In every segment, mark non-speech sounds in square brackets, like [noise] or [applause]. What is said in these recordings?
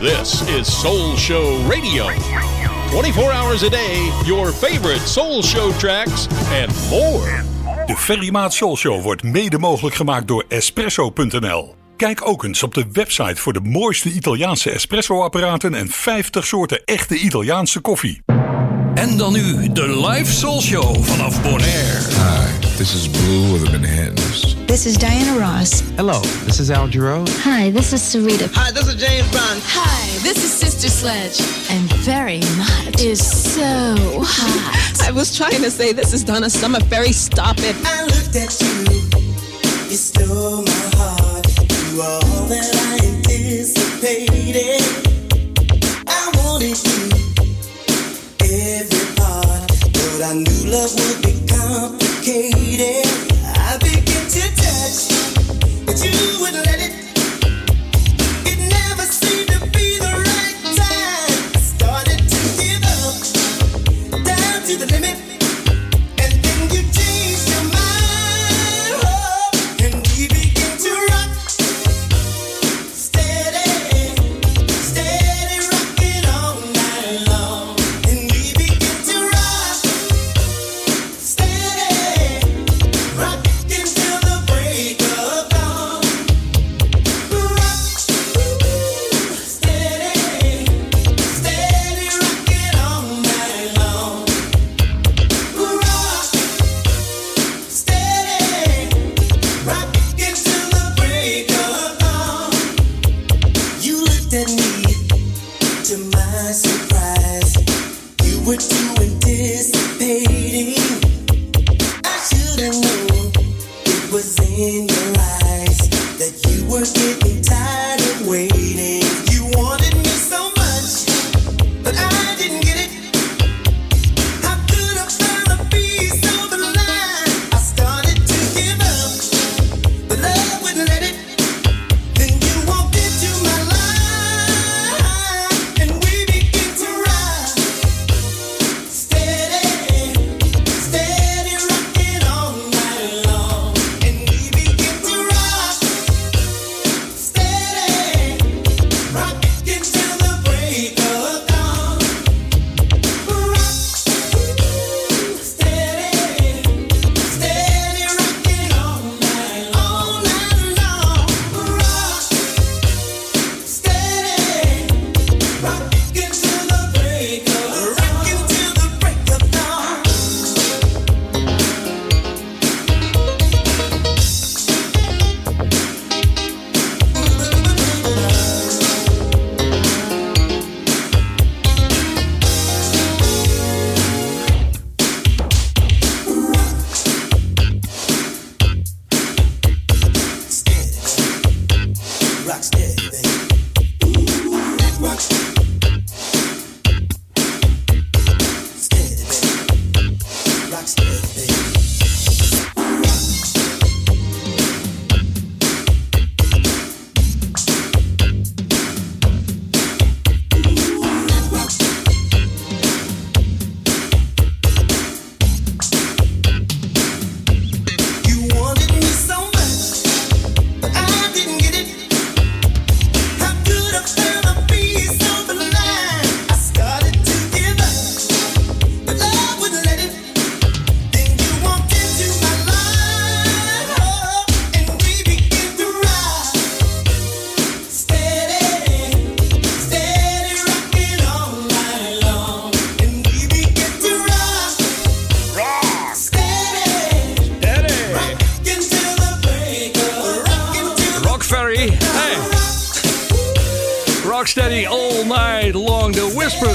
This is Soul Show Radio. 24 hours a day, your favorite Soul Show tracks and more. De Ferry Maat Soul Show wordt mede mogelijk gemaakt door Espresso.nl. Kijk ook eens op de website voor de mooiste Italiaanse espresso-apparaten en 50 soorten echte Italiaanse koffie. En dan nu de live Soul Show vanaf Bonaire. Hi, this is Blue of the Manhattans. This is Diana Ross. Hello, this is Al Giro. Hi, this is Sarita. Hi, this is James Brown. Hi, this is Sister Sledge. And very much Is so hot. I was trying to say this is Donna Summer. Very stop it. I looked at you, you stole my heart. You are all that I anticipated. I wanted you, every part, but I knew love would be complicated. I began to touch, but you wouldn't let. It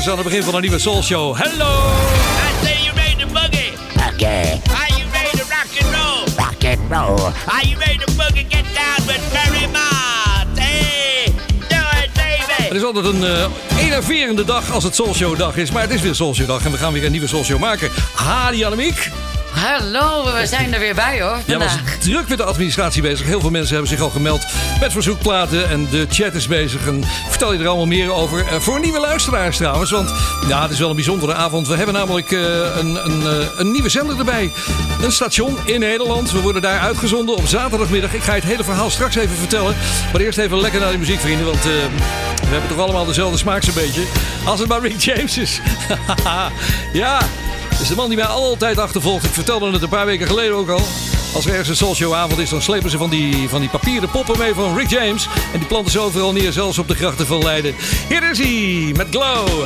Whispers aan het begin van een nieuwe Soul Show. Hello! I say you ready to boogie. Okay, Are you ready to rock and roll? rock and roll. Are you ready to boogie? Get down with Ferry Mott. Hey, do it, baby. Het is altijd een eh enerverende dag als het Soul Show dag is. Maar het is weer Soul Show dag en we gaan weer een nieuwe Soul Show maken. Hadi Annemiek. Hallo, we zijn er weer bij hoor. Jij was Vandaag. druk met de administratie bezig. Heel veel mensen hebben zich al gemeld met verzoekplaten. En de chat is bezig. En vertel je er allemaal meer over. Eh, voor nieuwe luisteraars trouwens. Want ja, het is wel een bijzondere avond. We hebben namelijk eh, een, een, eh, een nieuwe zender erbij. Een station in Nederland. We worden daar uitgezonden op zaterdagmiddag. Ik ga het hele verhaal straks even vertellen. Maar eerst even lekker naar de muziek, vrienden. Want we hebben toch allemaal dezelfde smaak zo'n beetje. Als het maar Rick James is. [laughs] ja, is de man die mij altijd achtervolgt. Ik vertelde het een paar weken geleden ook al. Als er ergens een soulshowavond is, dan slepen ze van die, van die papieren poppen mee van Rick James. En die planten ze overal neer, zelfs op de grachten van Leiden. Hier is hij, met Glow.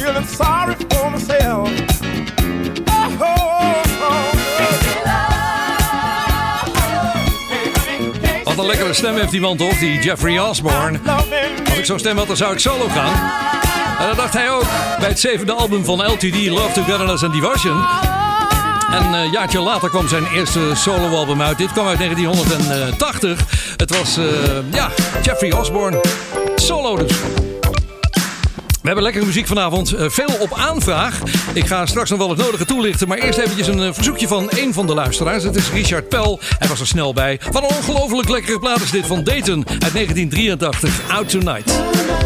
Feeling sorry for myself. Oh, oh, oh, Wat een lekkere stem heeft die man toch, die Jeffrey Osborne. Als ik zo'n stem had, dan zou ik solo gaan. En dat dacht hij ook bij het zevende album van LTD, Love Togetherness and Devotion. En eh, een jaartje later kwam zijn eerste soloalbum uit. Dit kwam uit 1980. Het was, eh, ja, Jeffrey Osborne. Solo dus. We hebben lekkere muziek vanavond. eh, veel op aanvraag. Ik ga straks nog wel het nodige toelichten. Maar eerst eventjes een eh, verzoekje van een van de luisteraars. Het is Richard Pel. Hij was er snel bij. Van een ongelooflijk lekkere plaat is dit van Dayton uit 1983. Out Tonight.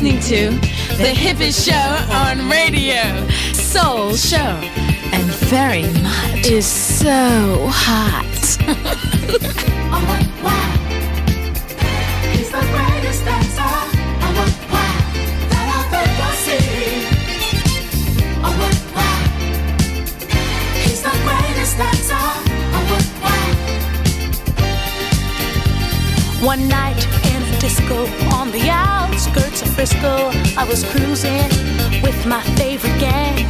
Listening to the hippest show on radio, Soul Show. And very much is so hot. [laughs] Frisco, I was cruising with my favorite gang.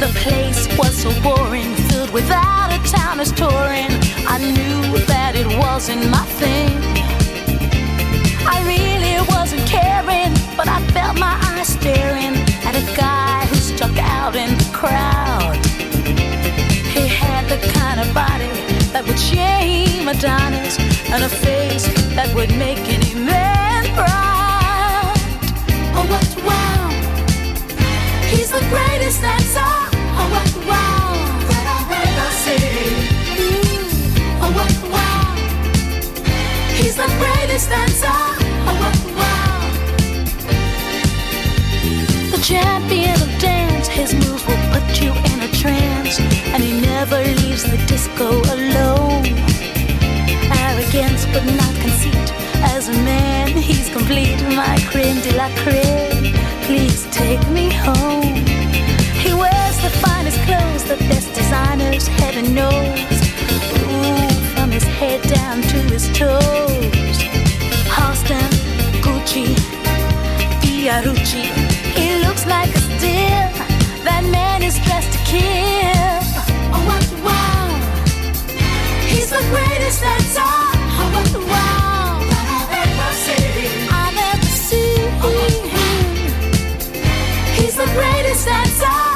The place was so boring, filled with out of towners touring. I knew that it wasn't my thing. I really wasn't caring, but I felt my eyes staring at a guy who stuck out in the crowd. He had the kind of body that would shame Adonis and a face that would make any man proud. What, wow. He's the greatest dancer. Oh, what, wow. That I've ever seen. Oh, what, wow. He's the greatest dancer. Oh, what, wow. The champion of dance, his moves will put you in a trance, and he never leaves the disco alone. Arrogance, but not conceit. As a man, he's complete. My creme de la creme. Please take me home. He wears the finest clothes, the best designers, heaven knows. Ooh, from his head down to his toes. Halston, Gucci, Fiorucci. He looks like a steal. That man is dressed to kill. Oh, what, wow. He's the greatest dancer. Oh, what, wow. Greatest dancer.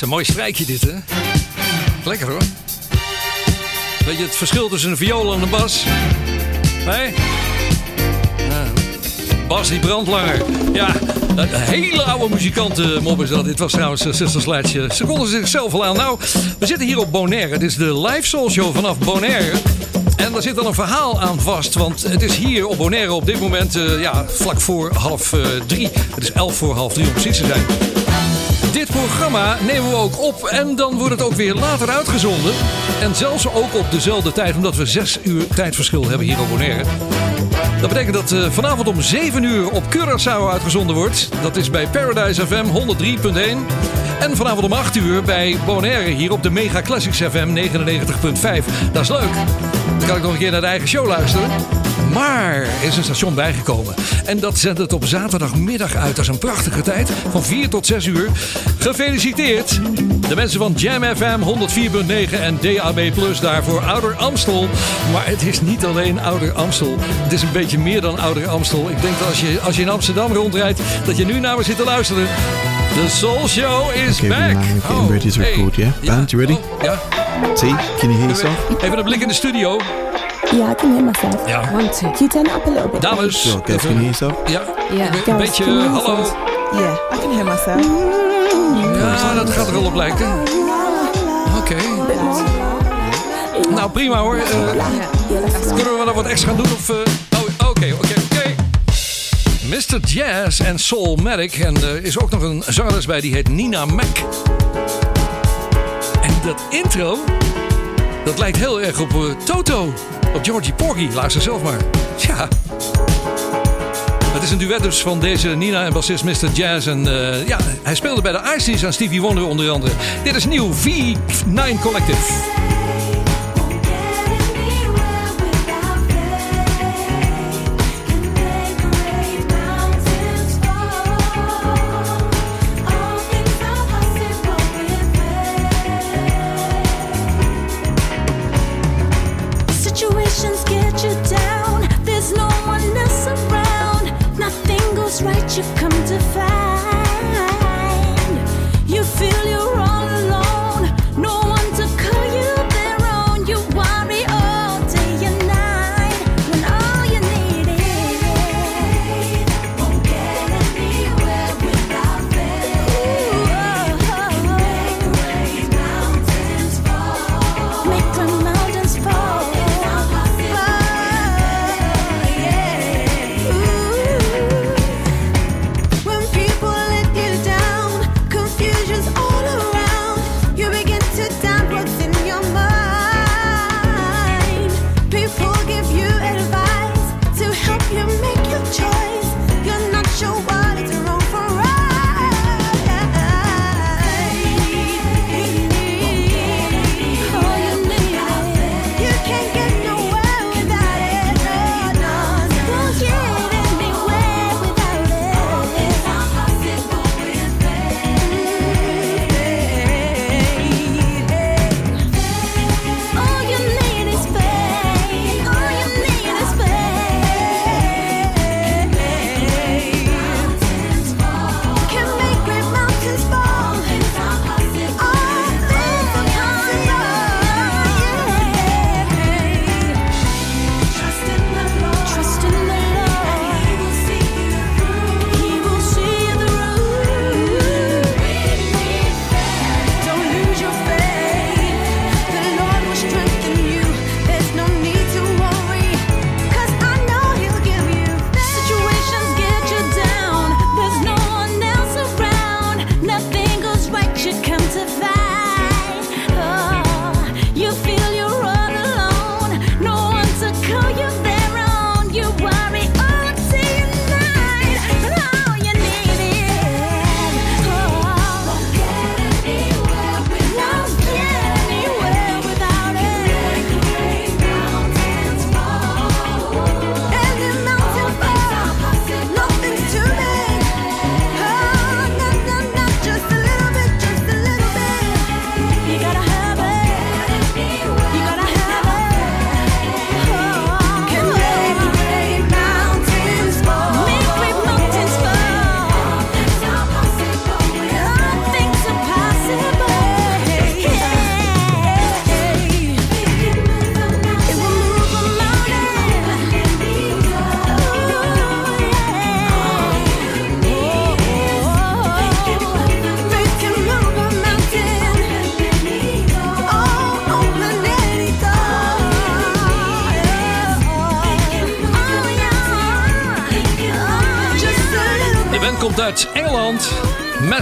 Is een mooi strijkje dit, hè? Lekker hoor. Weet je het verschil tussen een viool en een bas? Ja. Bas die brandt langer. Ja, hele oude muzikantenmop is dat. Dit was trouwens uh, Sister Sledge. Ze konden zichzelf al aan. Nou, we zitten hier op Bonaire. Dit is de live soul show vanaf Bonaire. En daar zit dan een verhaal aan vast. Want het is hier op Bonaire op dit moment ja, vlak voor half drie. Het is elf voor half drie om precies te zijn. Dit programma nemen we ook op en dan wordt het ook weer later uitgezonden. En zelfs ook op dezelfde tijd, omdat we zes uur tijdverschil hebben hier op Bonaire. Dat betekent dat uh, vanavond om 7 uur op Curaçao uitgezonden wordt. Dat is bij Paradise FM 103.1. En vanavond om 8 uur bij Bonaire hier op de Mega Classics FM 99.5. Dat is leuk. Dan kan ik nog een keer naar de eigen show luisteren. Maar er is een station bijgekomen. En dat zendt het op zaterdagmiddag uit. Dat is een prachtige tijd. Van 4 tot 6 uur. Gefeliciteerd. De mensen van Jam FM 104.9 en DAB Plus daarvoor Ouder Amstel. Maar het is niet alleen Ouder Amstel. Het is een beetje meer dan Ouder Amstel. Ik denk dat als je, als je in Amsterdam rondrijdt, dat je nu naar me zit te luisteren. The Soul Show is okay, back. Oh, ready to record, yeah? ja. Band, you ready? Oh, ja. T, can you hear yourself? Even een blik in de studio. Yeah, I can hear myself. Ja. One, two. Can you turn it up a little bit? Dames. Girls, can you hear yourself? Ja. Yeah. Een beetje, hear hallo. yourself? Yeah, I can hear myself. Ja, dat gaat er wel op lijken. Oké. Nou, prima hoor. Eh, kunnen we nog wat extra doen? Of, eh, oh, Oké, oké, oké. Mr. Jazz en Soulmatic. En er is ook nog een zangeres bij, die heet Nina Mac. En dat intro, dat lijkt heel erg op eh, Toto. Op Georgie Porgy. Luister zelf maar. Tja. Het is een duet dus van deze Nina en bassist Mr. Jazz. En eh, ja, hij speelde bij de Ices aan Stevie Wonder onder andere. Dit is nieuw V9 Collective.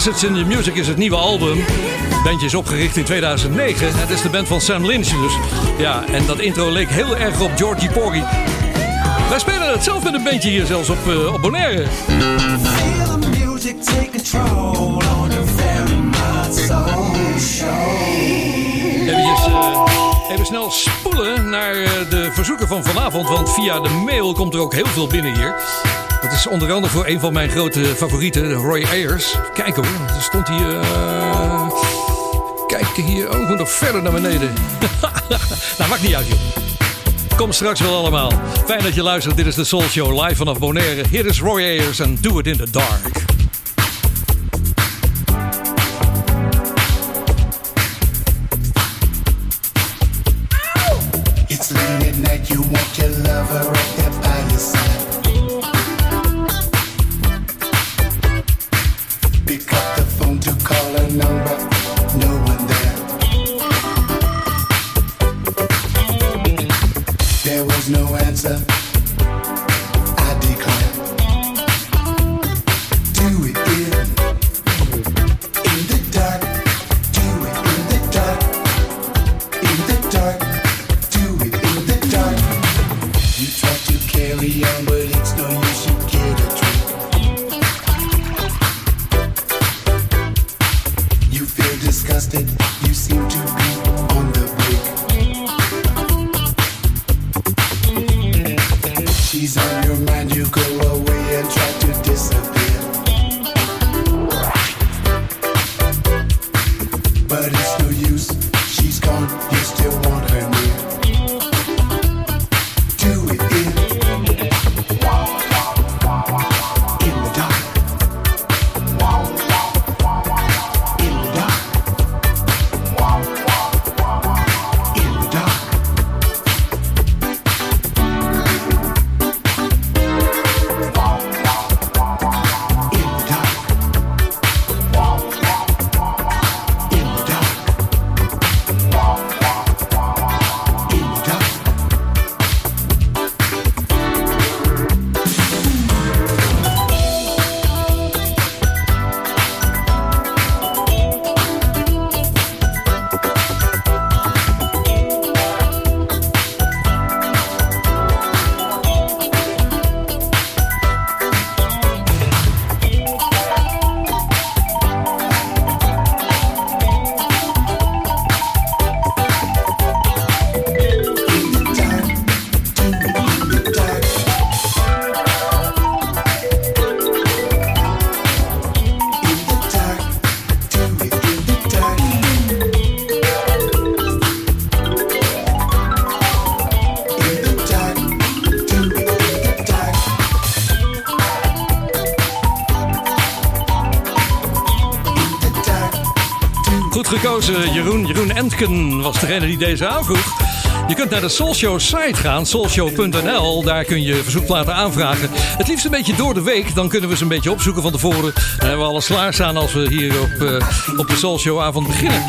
Message in the Music is het nieuwe album. Het bandje is opgericht in 2009. Het is de band van Sam Lynch dus. Ja, en dat intro leek heel erg op Georgie Porgy. Wij spelen het zelf met een bandje hier zelfs op, eh, op Bonaire. Eventjes, eh, even snel spoelen naar eh, de verzoeken van vanavond. Want via de mail komt er ook heel veel binnen hier. Dat is onder andere voor een van mijn grote favorieten, Roy Ayers. Kijk hoor, er stond hier... eh, kijk hier, oh, nog verder naar beneden. [laughs] nou, maakt niet uit joh. Kom straks wel allemaal. Fijn dat je luistert. Dit is de Soul Show live vanaf Bonaire. Hier is Roy Ayers en Do It in the Dark. Jeroen. Jeroen Entken was degene die deze aanvroeg. Je kunt naar de Soulshow site gaan, soulshow.nl. Daar kun je verzoekplaten aanvragen. Het liefst een beetje door de week. Dan kunnen we ze een beetje opzoeken van tevoren. Dan hebben we alles klaarstaan als we hier op, eh, op de Soulshow avond beginnen.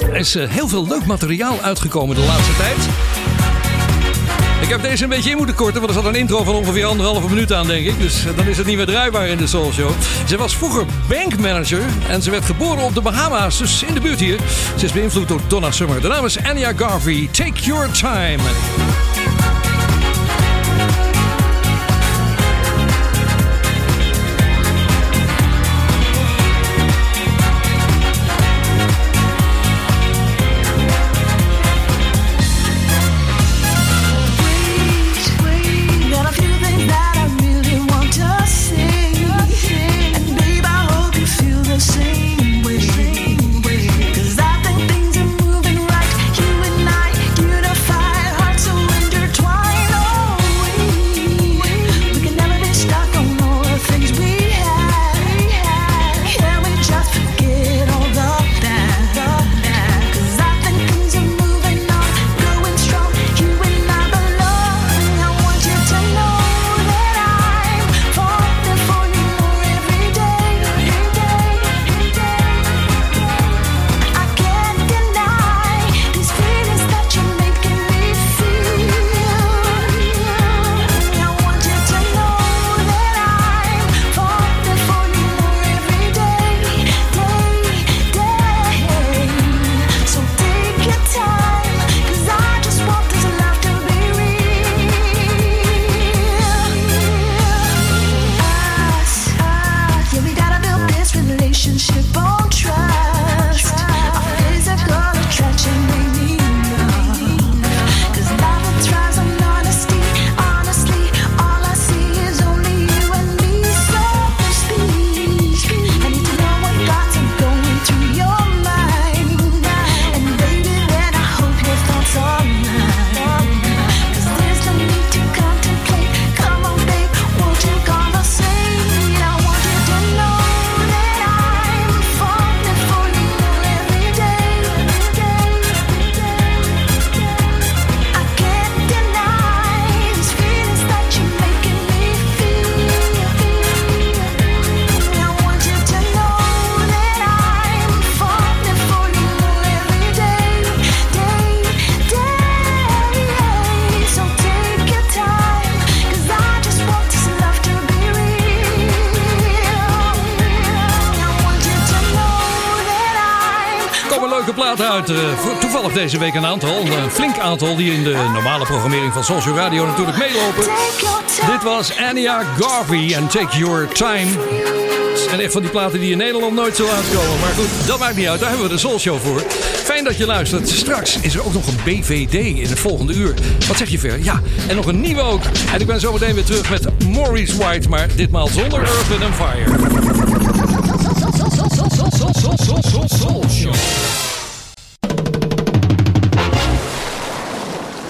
Er is eh, heel veel leuk materiaal uitgekomen de laatste tijd. Ik heb deze een beetje in moeten korten, want er zat een intro van ongeveer anderhalve minuut aan, denk ik. Dus eh, dan is het niet meer draaibaar in de Soul Show. Ze was vroeger bankmanager en ze werd geboren op de Bahama's, dus in de buurt hier. Ze is beïnvloed door Donna Summer. De naam is Anya Garvey. Take your time. Toevallig deze week een aantal. Een flink aantal die in de normale programmering van Social Radio natuurlijk meelopen. Dit was Anya Garvey en Take Your Time. En echt van die platen die in Nederland nooit zullen uitkomen. Maar goed, dat maakt niet uit. Daar hebben we de Soul Show voor. Fijn dat je luistert. Straks is er ook nog een BVD in het volgende uur. Wat zeg je ver? Ja, en nog een nieuwe ook. En ik ben zo meteen weer terug met Maurice White. Maar ditmaal zonder Wind and Fire.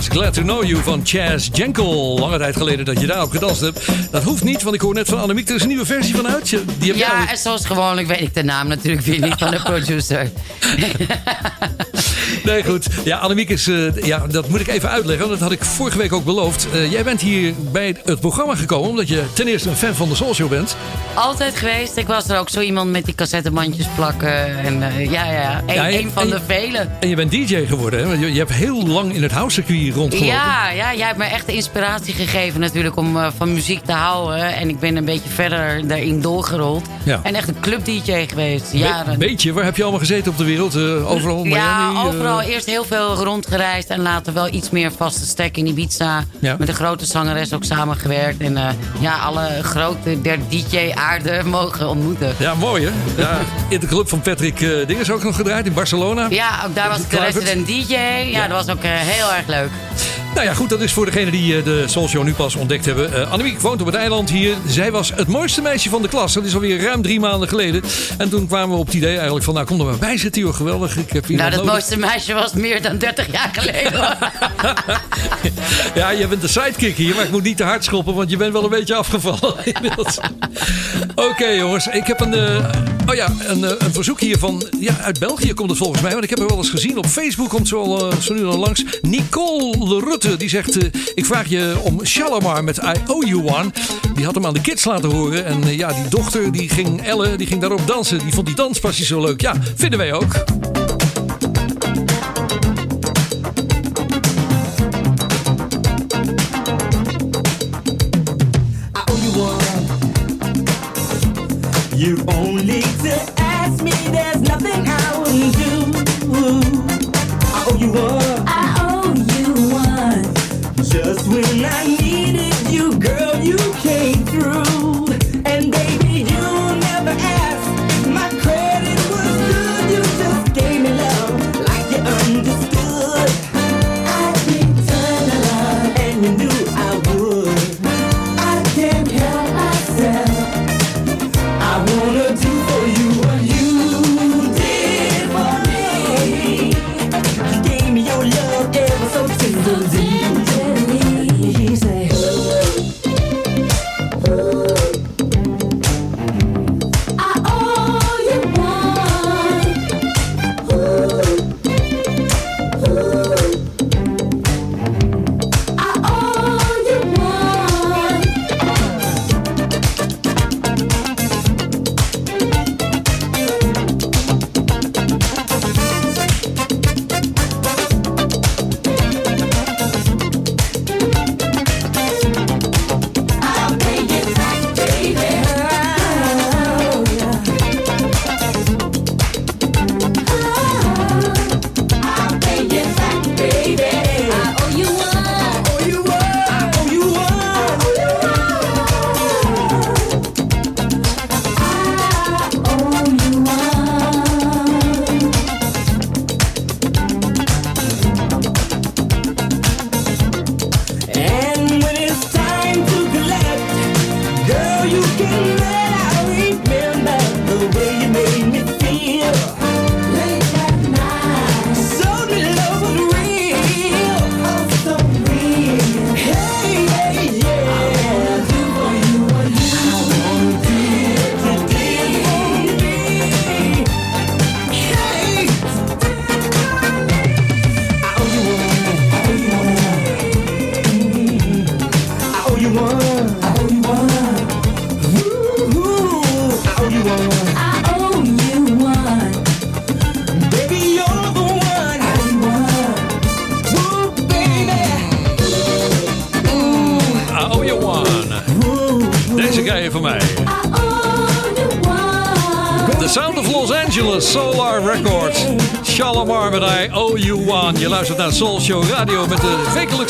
Was Glad to Know You van Chaz Jenkel. Lange tijd geleden dat je daarop gedanst hebt. Dat hoeft niet, want ik hoor net van Annemiek. Er is een nieuwe versie van uit. Die heb Ja, en zoals gewoonlijk weet ik de naam natuurlijk weer niet van de producer. [laughs] Nee, goed. Ja, Annemiek is... eh, ja, dat moet ik even uitleggen. want Dat had ik vorige week ook beloofd. Eh, jij bent hier bij het programma gekomen... omdat je ten eerste een fan van de Soul Show bent. Altijd geweest. Ik was er ook zo iemand met die cassettebandjes plakken. En eh, ja, ja, ja. Eén Ja, van de velen. En je bent DJ geworden. Hè? Je, je hebt heel lang in het housecircuit rondgelopen. Ja, ja, jij hebt me echt inspiratie gegeven natuurlijk om eh, van muziek te houden. En ik ben een beetje verder daarin doorgerold. Ja. En echt een club-dj geweest. Be- Jaren. beetje, waar heb je allemaal gezeten op de wereld? Eh, overal, Miami? ja, eh, overal eerst heel veel rondgereisd en later wel iets meer vaste stek in Ibiza. Ja. Met een grote zangeres ook samengewerkt. En eh, ja, alle grote der DJ-aarde [laughs] mogen ontmoeten. Ja, mooi hè? Ja, in de club van Patrick uh, Dinges ook nog gedraaid in Barcelona. Ja, ook daar was ik de resident DJ. Ja, dat was ook heel erg leuk. Nou ja, goed, dat is voor degenen die eh, de Soul Show nu pas ontdekt hebben. Eh Annemiek woont op het eiland hier. Zij was het mooiste meisje van de klas. Dat is alweer ruim drie maanden geleden. En toen kwamen we op het idee eigenlijk van... nou, kom er maar bij zitten, joh. Geweldig. Ik heb Nou, dat nodig. mooiste meisje was meer dan 30 jaar geleden. [laughs] Ja, je bent de sidekick hier, maar ik moet niet te hard schoppen... want je bent wel een beetje afgevallen [laughs] inmiddels. Oké, jongens. Ik heb een, eh, oh ja, een, eh, een verzoek hier van... Ja, uit België komt het volgens mij. Want ik heb er wel eens gezien. Op Facebook komt zo, eh, zo nu al langs. Nicole Rutte, die zegt... ik vraag je om Shalamar met I Owe You One. Die had hem aan de kids laten horen. En ja, die dochter, die ging, Elle, die ging daarop dansen. Die vond die danspasjes zo leuk. Ja, vinden wij ook. you are.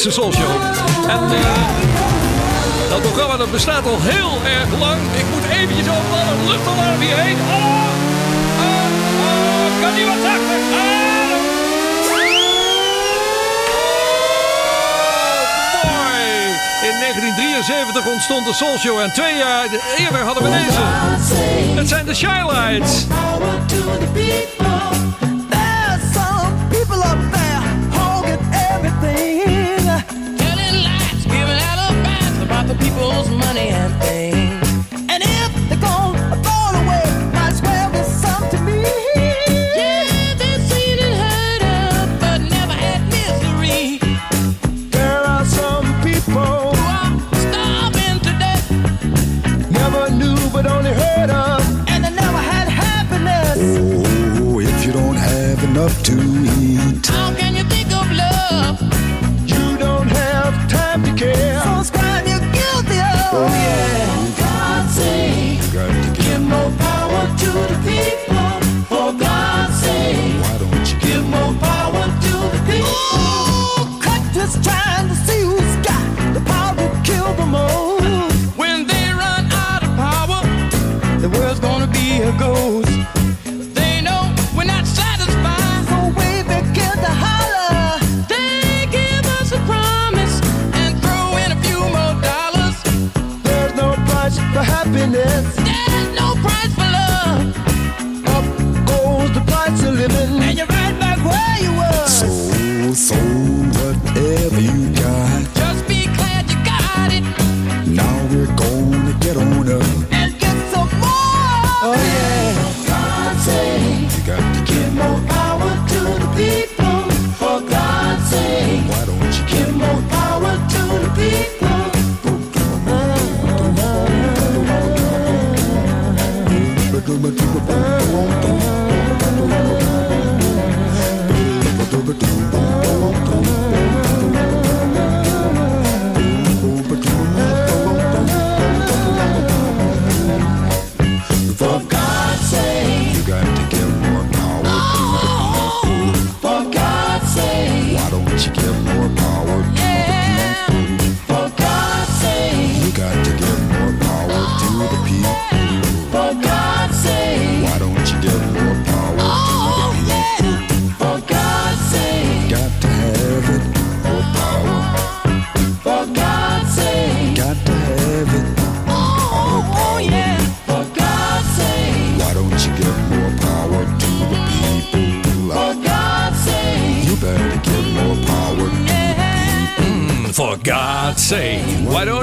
De wekelijkse Soul Show. En uh, dat programma dat bestaat al heel erg lang. Ik moet eventjes overal een luchtalarm hierheen. Oh, kan niemand achter? In 1973 ontstond de Soul Show en twee jaar eerder hadden we deze. Het zijn de Shy money and things.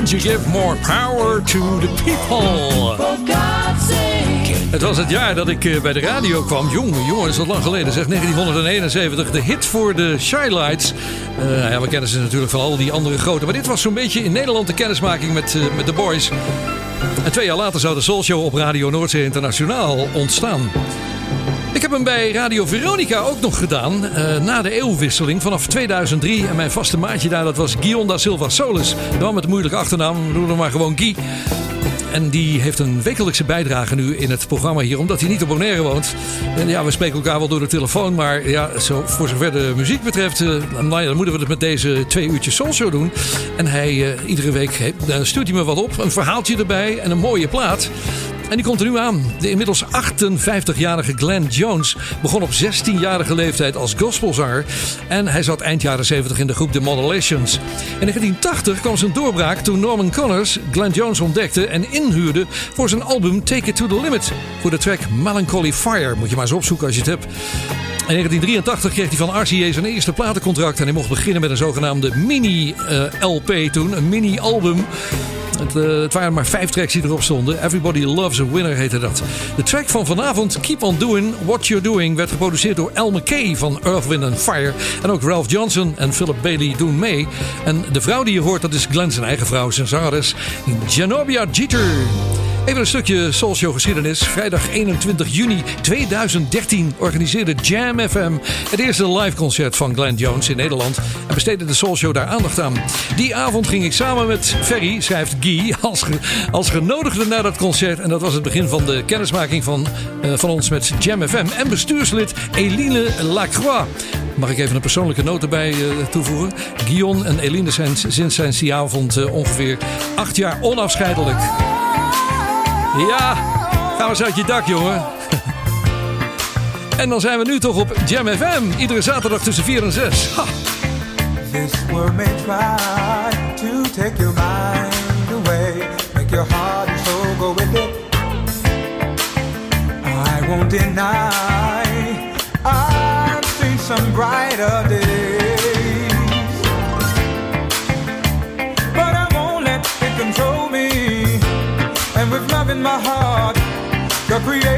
You give more power to the people? Het was het jaar dat ik eh, bij de radio kwam. Jongen, jongen, is lang geleden. Zeg 1971. De hit voor de Shy Lights. Eh, we kennen ze natuurlijk van al die andere grote. Maar dit was zo'n beetje in Nederland de kennismaking met, eh, met de boys. En twee jaar later zou de Soul Show op Radio Noordzee Internationaal ontstaan. Ik heb hem bij Radio Veronica ook nog gedaan. eh, na de eeuwwisseling vanaf 2003. En mijn vaste maatje daar, dat was Guion da Silva Solis. De man met een moeilijke achternaam. Noem hem maar gewoon Guy. En die heeft een wekelijkse bijdrage nu in het programma hier, omdat hij niet op Bonaire woont. En ja, we spreken elkaar wel door de telefoon, maar ja, zo, voor zover de muziek betreft, eh, nou ja, dan moeten we het met deze twee uurtjes Soul Show doen. En hij, eh, iedere week dan stuurt hij me wat op, een verhaaltje erbij en een mooie plaat. En die komt er nu aan. De inmiddels 58-jarige Glenn Jones begon op 16-jarige leeftijd als gospelzanger. En hij zat eind jaren 70 in de groep The Modulations. In 1980 kwam zijn doorbraak toen Norman Connors Glenn Jones ontdekte en inhuurde voor zijn album Take It To The Limit. Voor de track Melancholy Fire. Moet je maar eens opzoeken als je het hebt. In 1983 kreeg hij van RCA zijn eerste platencontract en hij mocht beginnen met een zogenaamde mini-LP toen, een mini-album. Het, eh, het waren maar vijf tracks die erop stonden. Everybody Loves a Winner heette dat. De track van vanavond, Keep On Doing What You're Doing, werd geproduceerd door Al McKay van Earth, Wind and Fire. En ook Ralph Johnson en Philip Bailey doen mee. En de vrouw die je hoort, dat is Glenn zijn eigen vrouw, zijn zangeres, Janobia Jeter. Even een stukje Soulshow geschiedenis. Vrijdag 21 juni 2013 organiseerde Jam FM het eerste live concert van Glenn Jones in Nederland. En besteedde de Soulshow daar aandacht aan. Die avond ging ik samen met Ferry, schrijft Guy, als, als genodigde naar dat concert. En dat was het begin van de kennismaking van, eh, van ons met Jam FM. En bestuurslid Eline Lacroix. Mag ik even een persoonlijke noot erbij eh, toevoegen? Guillaume en Eline zijn sinds zijn die avond eh, ongeveer acht jaar onafscheidelijk. Ja, ga eens uit je dak, jongen. [laughs] en dan zijn we nu toch op Jam FM. Iedere zaterdag tussen 4 en 6. Ha. This world may try to take your mind away, make your heart and soul go with it. I won't deny I've seen some brighter days, love in my heart, the Creator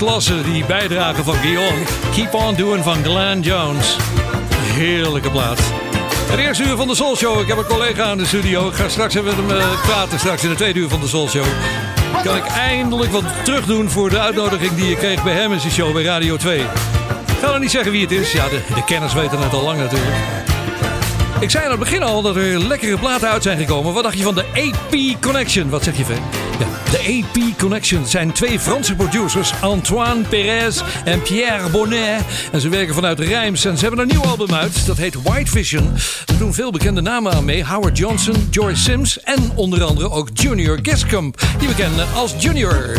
klasse, die bijdrage van Guillaume. Keep on doing van Glenn Jones. Heerlijke plaat. Het eerste uur van de Soul Show. Ik heb een collega aan de studio. Ik ga straks even met hem eh, praten. Straks in de tweede uur van de Soul Show. Kan ik eindelijk wat terugdoen voor de uitnodiging die ik kreeg bij hem in show bij Radio 2. Ik ga nog niet zeggen wie het is. Ja, de, de kenners weten het al lang natuurlijk. Ik zei aan het begin al dat er lekkere platen uit zijn gekomen. Wat dacht je van de AP Connection? Wat zeg je, Ver? De AP Connection zijn twee Franse producers, Antoine Perez en Pierre Bonnet. En ze werken vanuit Rijms en ze hebben een nieuw album uit. Dat heet White Vision. Er doen veel bekende namen aan mee. Howard Johnson, Joyce Sims en onder andere ook Junior Gascomp. Die we kennen als Junior.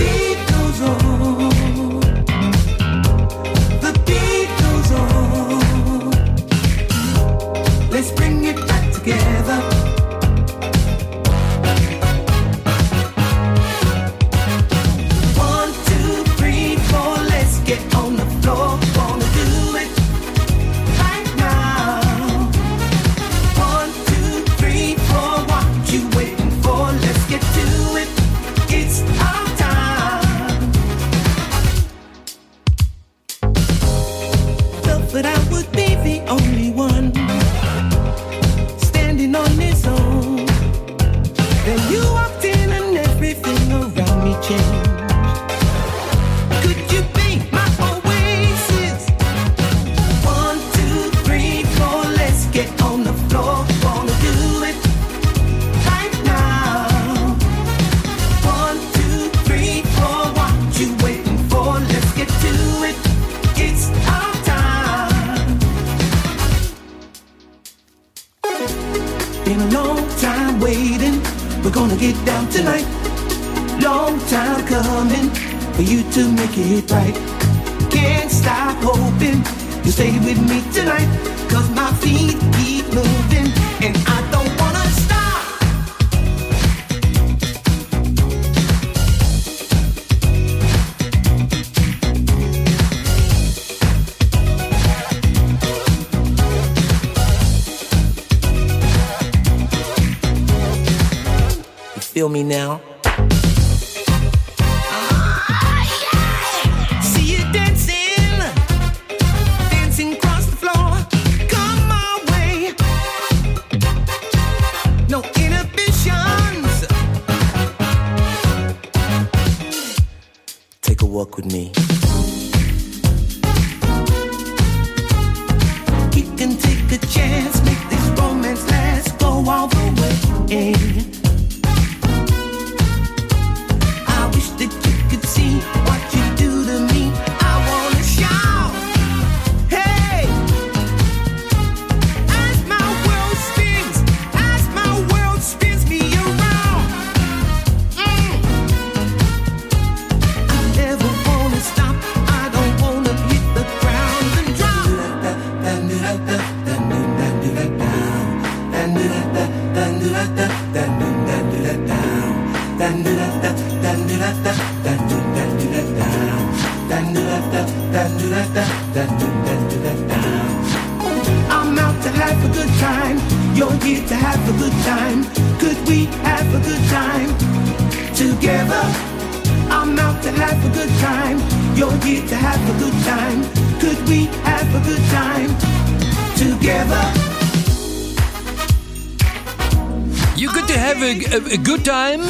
Good time?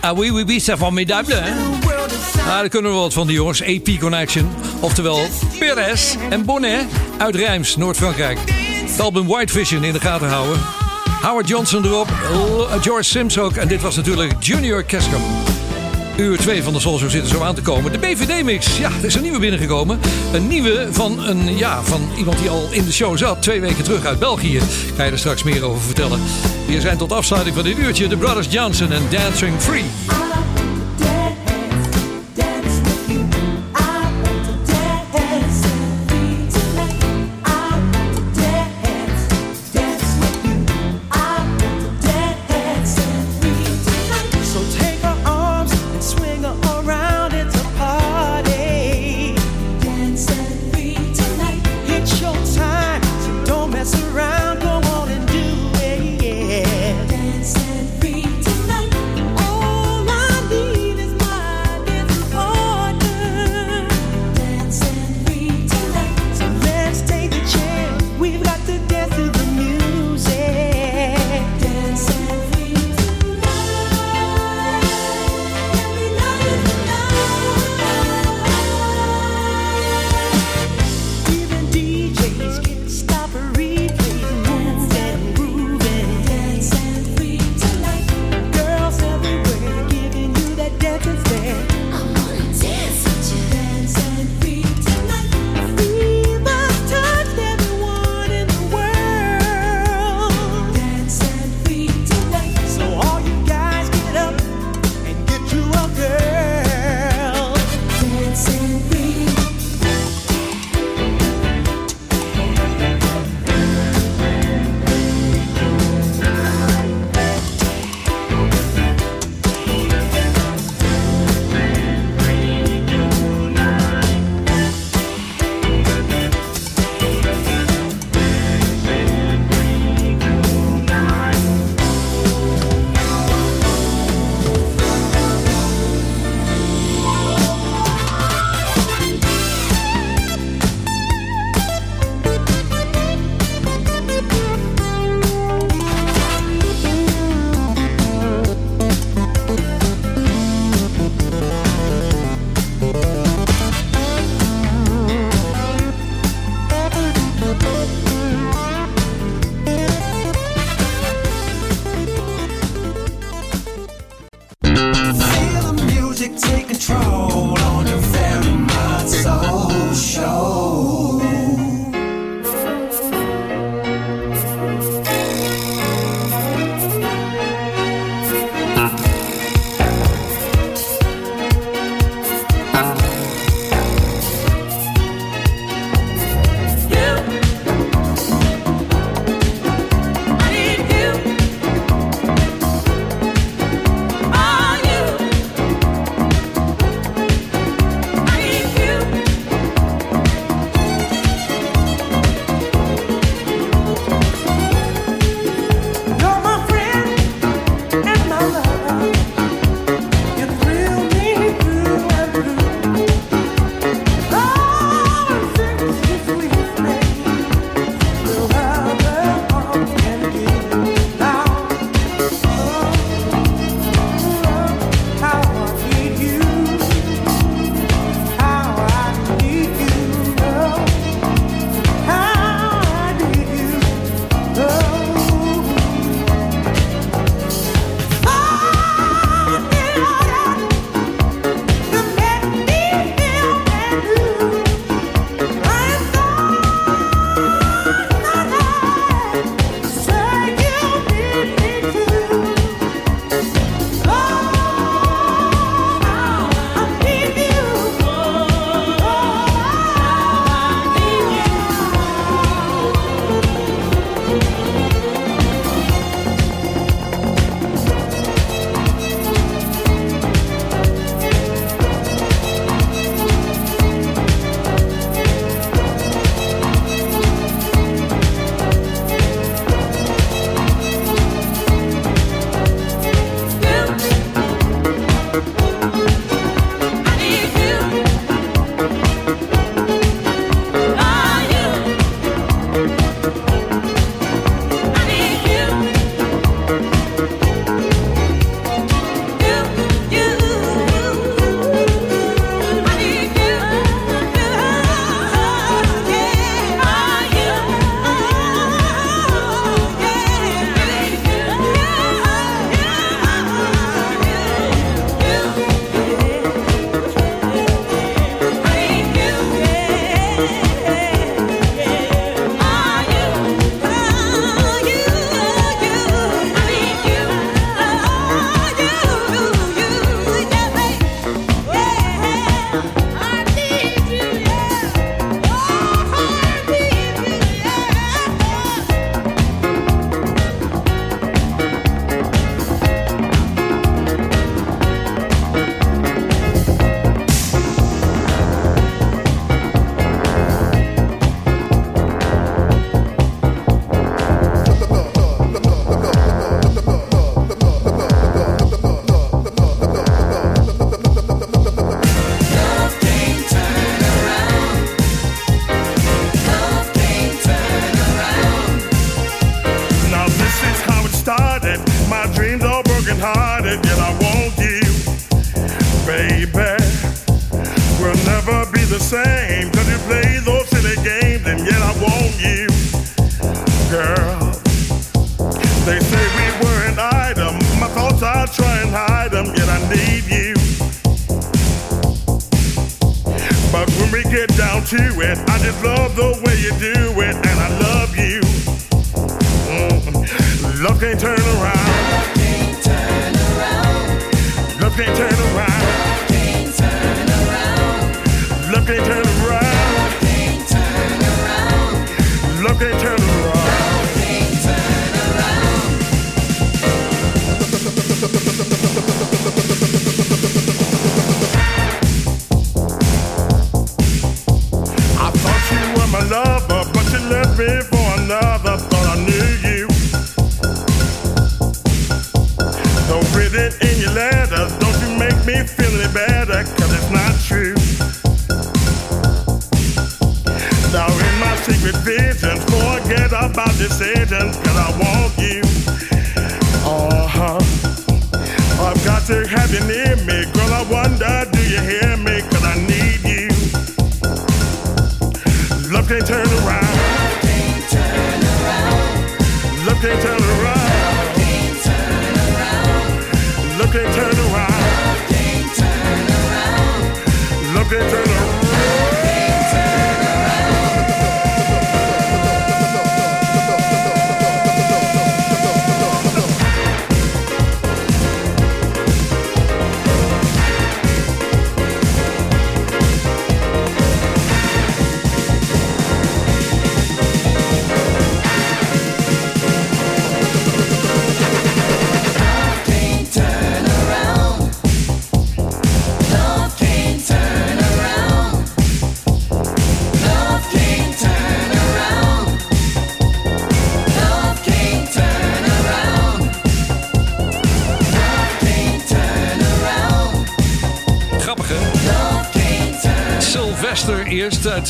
Ah oui, oui, oui, c'est formidable, hè? Ah, daar kunnen we wat van die jongens. AP Connection. Oftewel Perez en Bonnet uit Rijms, Noord-Frankrijk. Het album White Vision in de gaten houden. Howard Johnson erop, George Sims ook. En dit was natuurlijk Junior Cascom. Uur 2 van de Soul Show zit zo aan te komen. De BVD-mix. Ja, er is een nieuwe binnengekomen. Een nieuwe van, een, ja, van iemand die al in de show zat. Twee weken terug uit België. Ga je er straks meer over vertellen. Hier zijn tot afsluiting van dit uurtje de Brothers Johnson en Dancing Free.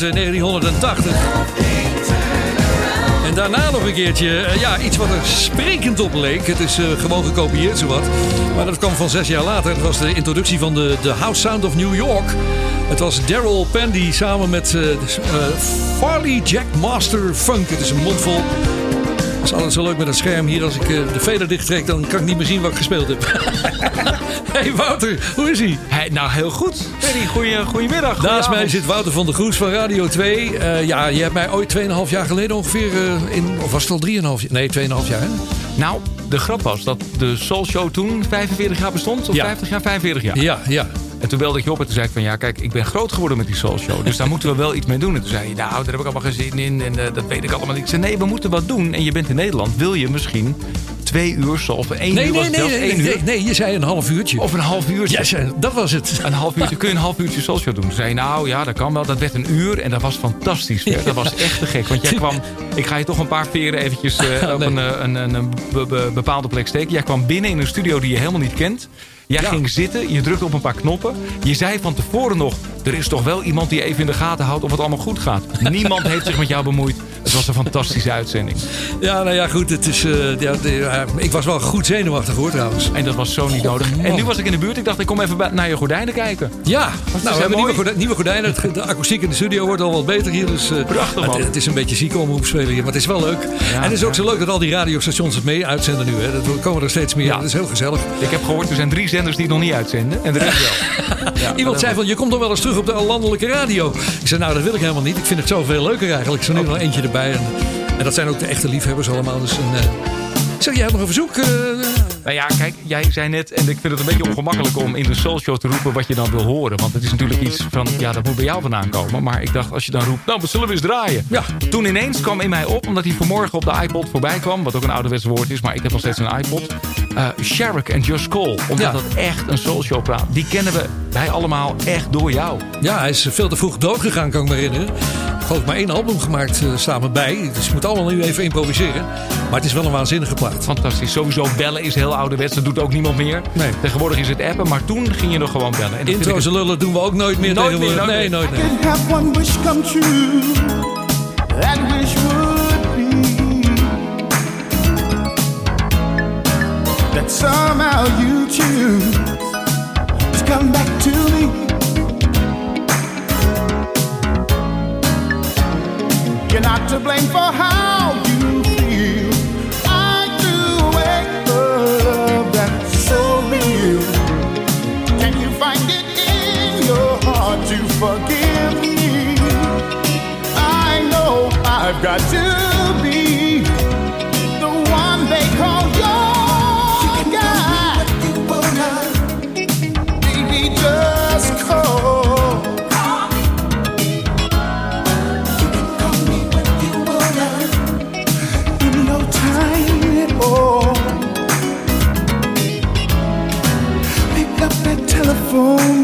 Uit eh, 1980. En daarna nog een keertje, eh, ja, iets wat er sprekend op leek. Het is eh, gewoon gekopieerd, zowat. Maar dat kwam van zes jaar later. Het was de introductie van de, de House Sound of New York. Het was Daryl Pandy samen met eh, Farley Jack Master Funk. Het is een mondvol. Het is altijd zo leuk met een scherm hier. Als ik de veder dicht trek, dan kan ik niet meer zien wat ik gespeeld heb. [laughs] hey Wouter, hoe is hij? nou, heel goed. Ferry, goeie, goedemiddag. Naast mij zit Wouter van der Goes van Radio 2. Eh, ja, je hebt mij ooit 2,5 jaar geleden ongeveer eh, in... Of was het al 3,5 jaar? Nee, 2,5 jaar hè? Nou, de grap was dat de Soul Show toen 45 jaar bestond. Of Ja. 50 jaar, 45 jaar. Ja, ja. En toen belde ik je op en toen zei ik van ja, kijk, ik ben groot geworden met die Soul Show. Dus daar moeten we wel iets mee doen. En toen zei je, nou, daar heb ik allemaal geen zin in. En eh, dat weet ik allemaal niet. Ik zei, nee, we moeten wat doen. En je bent in Nederland. Wil je misschien twee uur of één Nee, uur was nee, het nee, zelfs, nee, één nee, uur. nee, je zei een half uurtje. Of een half uurtje. Ja, dat was het. Een half uurtje. Kun je een half uurtje Show doen? Toen zei nou ja, dat kan wel. Dat werd een uur en dat was fantastisch. Dat was echt te gek. Want jij [laughs] kwam... Ik ga je toch een paar veren eventjes eh, [laughs] op Nee. een, eh, een, een, een be- be- bepaalde plek steken. Jij kwam binnen in een studio die je helemaal niet kent. Jij ging zitten, je drukte op een paar knoppen. Je zei van tevoren nog, er is toch wel iemand die even in de gaten houdt of het allemaal goed gaat. [laughs] Niemand heeft zich met jou bemoeid. Het was een fantastische uitzending. Ja, nou ja, goed. Het is, eh, ja, de- ja, ik was wel goed zenuwachtig hoor trouwens. En dat was zo niet nodig. En nu was ik in de buurt. Ik dacht, ik kom even bij- naar je gordijnen kijken. Ja, nou, we hebben nieuwe, gordijnen. De akoestiek in de studio wordt al wat beter hier. Dus, eh, Prachtig, man. Het, het is een beetje ziek omroep spelen hier, maar het is wel leuk. en het is ook zo leuk dat al die radiostations het mee uitzenden nu. Hè. Dat komen er steeds meer. Dat is heel gezellig. Ik heb gehoord, er zijn drie zenders die het nog niet uitzenden. En de rest wel. [laughs] Iemand zei van, je komt dan wel eens terug op de landelijke radio. Ik zei, nou dat wil ik helemaal niet. Ik vind het zoveel leuker eigenlijk. Zo nu nog eentje erbij. En, en dat zijn ook de echte liefhebbers allemaal. Dus een, eh, zeg, jij nog een verzoek? Eh, Nou ja, kijk, jij zei net, en ik vind het een beetje ongemakkelijk om in de Soul Show te roepen wat je dan wil horen. Want het is natuurlijk iets van, ja, dat moet bij jou vandaan komen. Maar ik dacht, als je dan roept, nou, wat zullen we eens draaien? Ja. Toen ineens kwam in mij op, omdat hij vanmorgen op de iPod voorbij kwam, wat ook een ouderwets woord is, maar ik heb nog steeds een iPod. eh Sherrick en Just Cole. Omdat Ja. dat echt een Soul Show praat. Die kennen we, wij allemaal, echt door jou. Ja, hij is veel te vroeg doodgegaan, kan ik me herinneren. Ik geloof maar één album gemaakt, uh, staan we bij. Dus je moet allemaal nu even improviseren. Maar het is wel een waanzinnige plaat. Fantastisch. Sowieso bellen is heel ouderwets. Dat doet ook niemand meer. Nee. Tegenwoordig is het appen. Maar toen ging je nog gewoon bellen. En Intro's ik- lullen doen we ook nooit meer Nooit meer, tegenwoordig. nooit nee, meer. nooit meer. one wish come true. That wish would be that somehow you choose to come back to me. You're not to blame for how forgive me? I know I've got to be the one they call your guy. Baby, just call. In [sighs] no time at all. Pick up that telephone,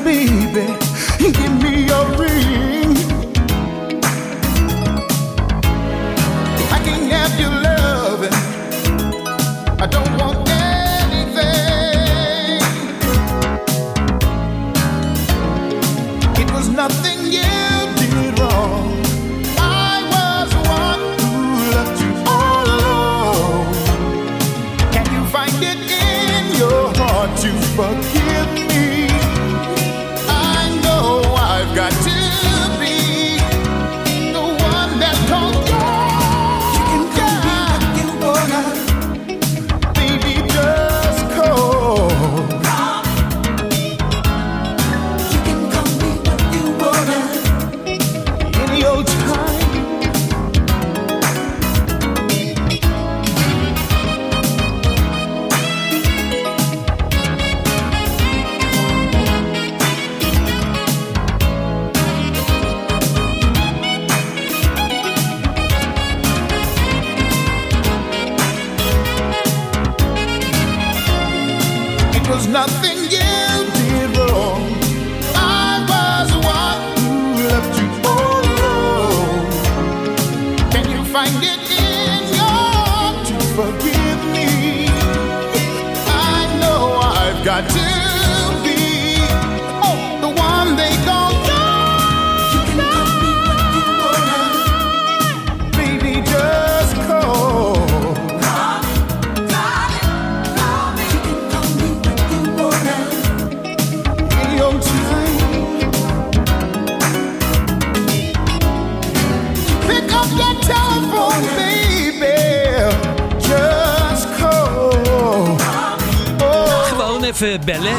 even bellen.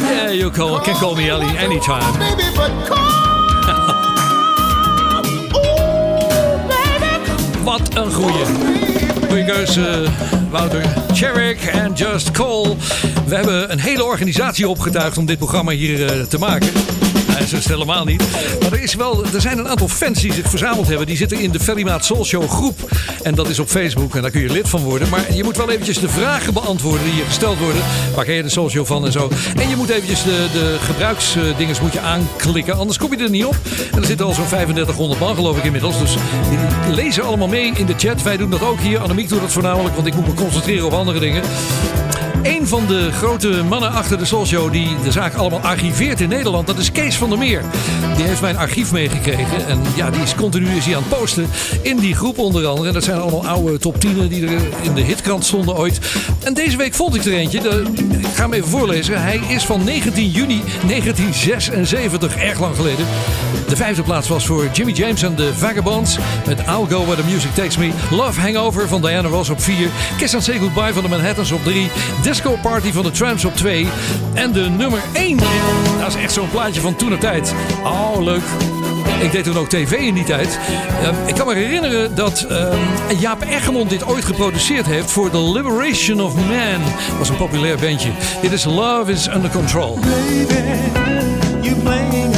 Yeah, you call, can call me Ellie anytime. Wat een goeie. Goeie keuze, Wouter. Cherrick en Just Call. We hebben een hele organisatie opgetuigd om dit programma hier eh, te maken. Is helemaal niet. Maar er, is wel, er zijn een aantal fans die zich verzameld hebben. Die zitten in de Ferrymaat Soul Show groep. En dat is op Facebook en daar kun je lid van worden. Maar je moet wel eventjes de vragen beantwoorden die je gesteld worden. Waar ken je de Soul van en zo. En je moet eventjes de, de gebruiksdinges moet je aanklikken. Anders kom je er niet op. En er zitten al zo'n 3500 man geloof ik inmiddels. Dus die lezen allemaal mee in de chat. Wij doen dat ook hier. Annemiek doet dat voornamelijk. Want ik moet me concentreren op andere dingen. Een van de grote mannen achter de Soul die de zaak allemaal archiveert in Nederland, dat is Kees van der Meer. Die heeft mijn archief meegekregen. En ja, die is continu aan het posten in die groep onder andere. En dat zijn allemaal oude top 10 die er in de hitkrant stonden ooit. En deze week vond ik er eentje. De, ik ga hem even voorlezen. Hij is van 19 juni 1976, erg lang geleden. De vijfde plaats was voor Jimmy James en de Vagabonds met I'll Go Where the Music Takes Me. Love Hangover van Diana Ross op 4. Kiss and Say Goodbye van de Manhattans op 3. Disco Party van de Tramps op 2. En de nummer 1. Dat is echt zo'n plaatje van toen tijd. Oh, leuk. Ik deed toen ook tv in die tijd. Uh, ik kan me herinneren dat uh, Jaap Egmond dit ooit geproduceerd heeft voor The Liberation of Man. Dat was een populair bandje. Dit is Love is Under Control. You playing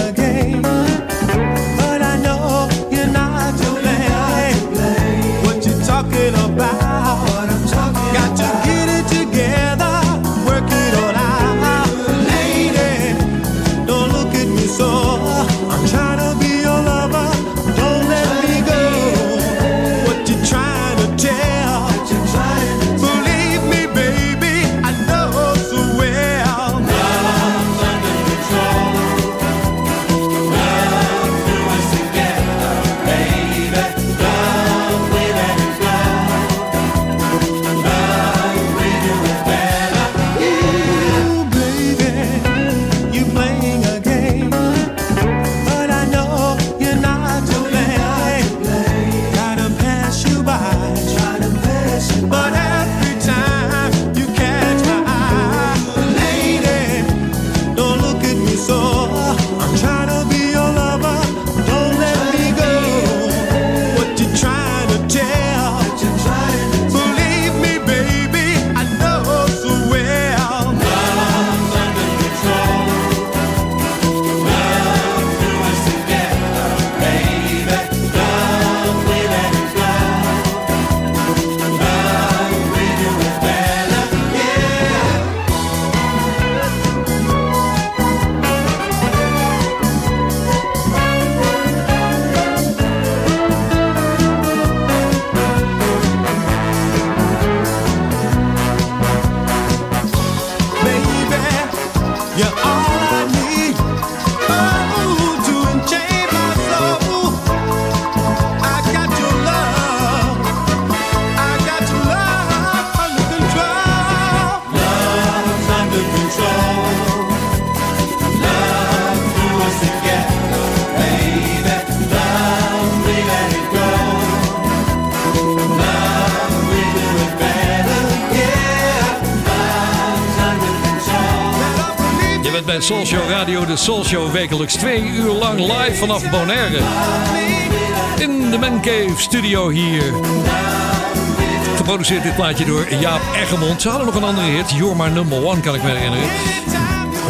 Radio. De Soul Show wekelijks twee uur lang live vanaf Bonaire. In de Man Cave studio hier. Geproduceerd dit plaatje door Jaap Eggermond. Ze hadden nog een andere hit. You're My Number One, kan ik me herinneren.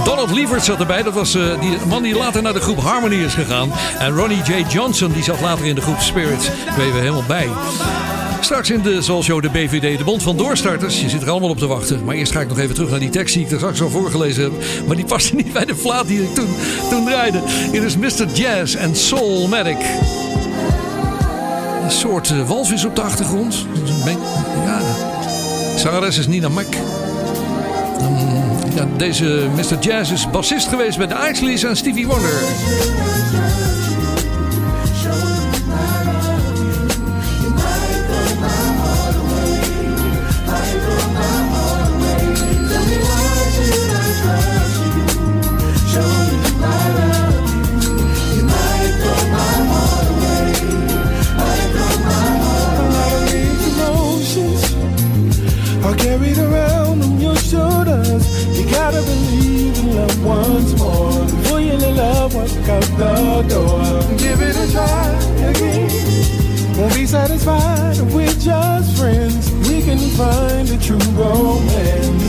Donald Lievert zat erbij. Dat was eh, die man die later naar de groep Harmony is gegaan. En Ronnie J. Johnson, die zat later in de groep Spirits. Daar je helemaal bij. Straks in de Soul de BVD, de Bond van Doorstarters. Je zit er allemaal op te wachten. Maar eerst ga ik nog even terug naar die tekst die ik er straks al voorgelezen heb. Maar die paste [laughs] niet bij de plaat die ik toen, toen draaide. Hier is Mr. Jazz en Soulmatic. Een soort eh, walvis op de achtergrond. Beetje- Ja, zangeres is Nina Mac. Dan, ja, deze Mr. Jazz is bassist geweest bij de Isleys en Stevie Wonder. Out the door. Give it a try again. Won't be satisfied we're just friends. We can find a true romance.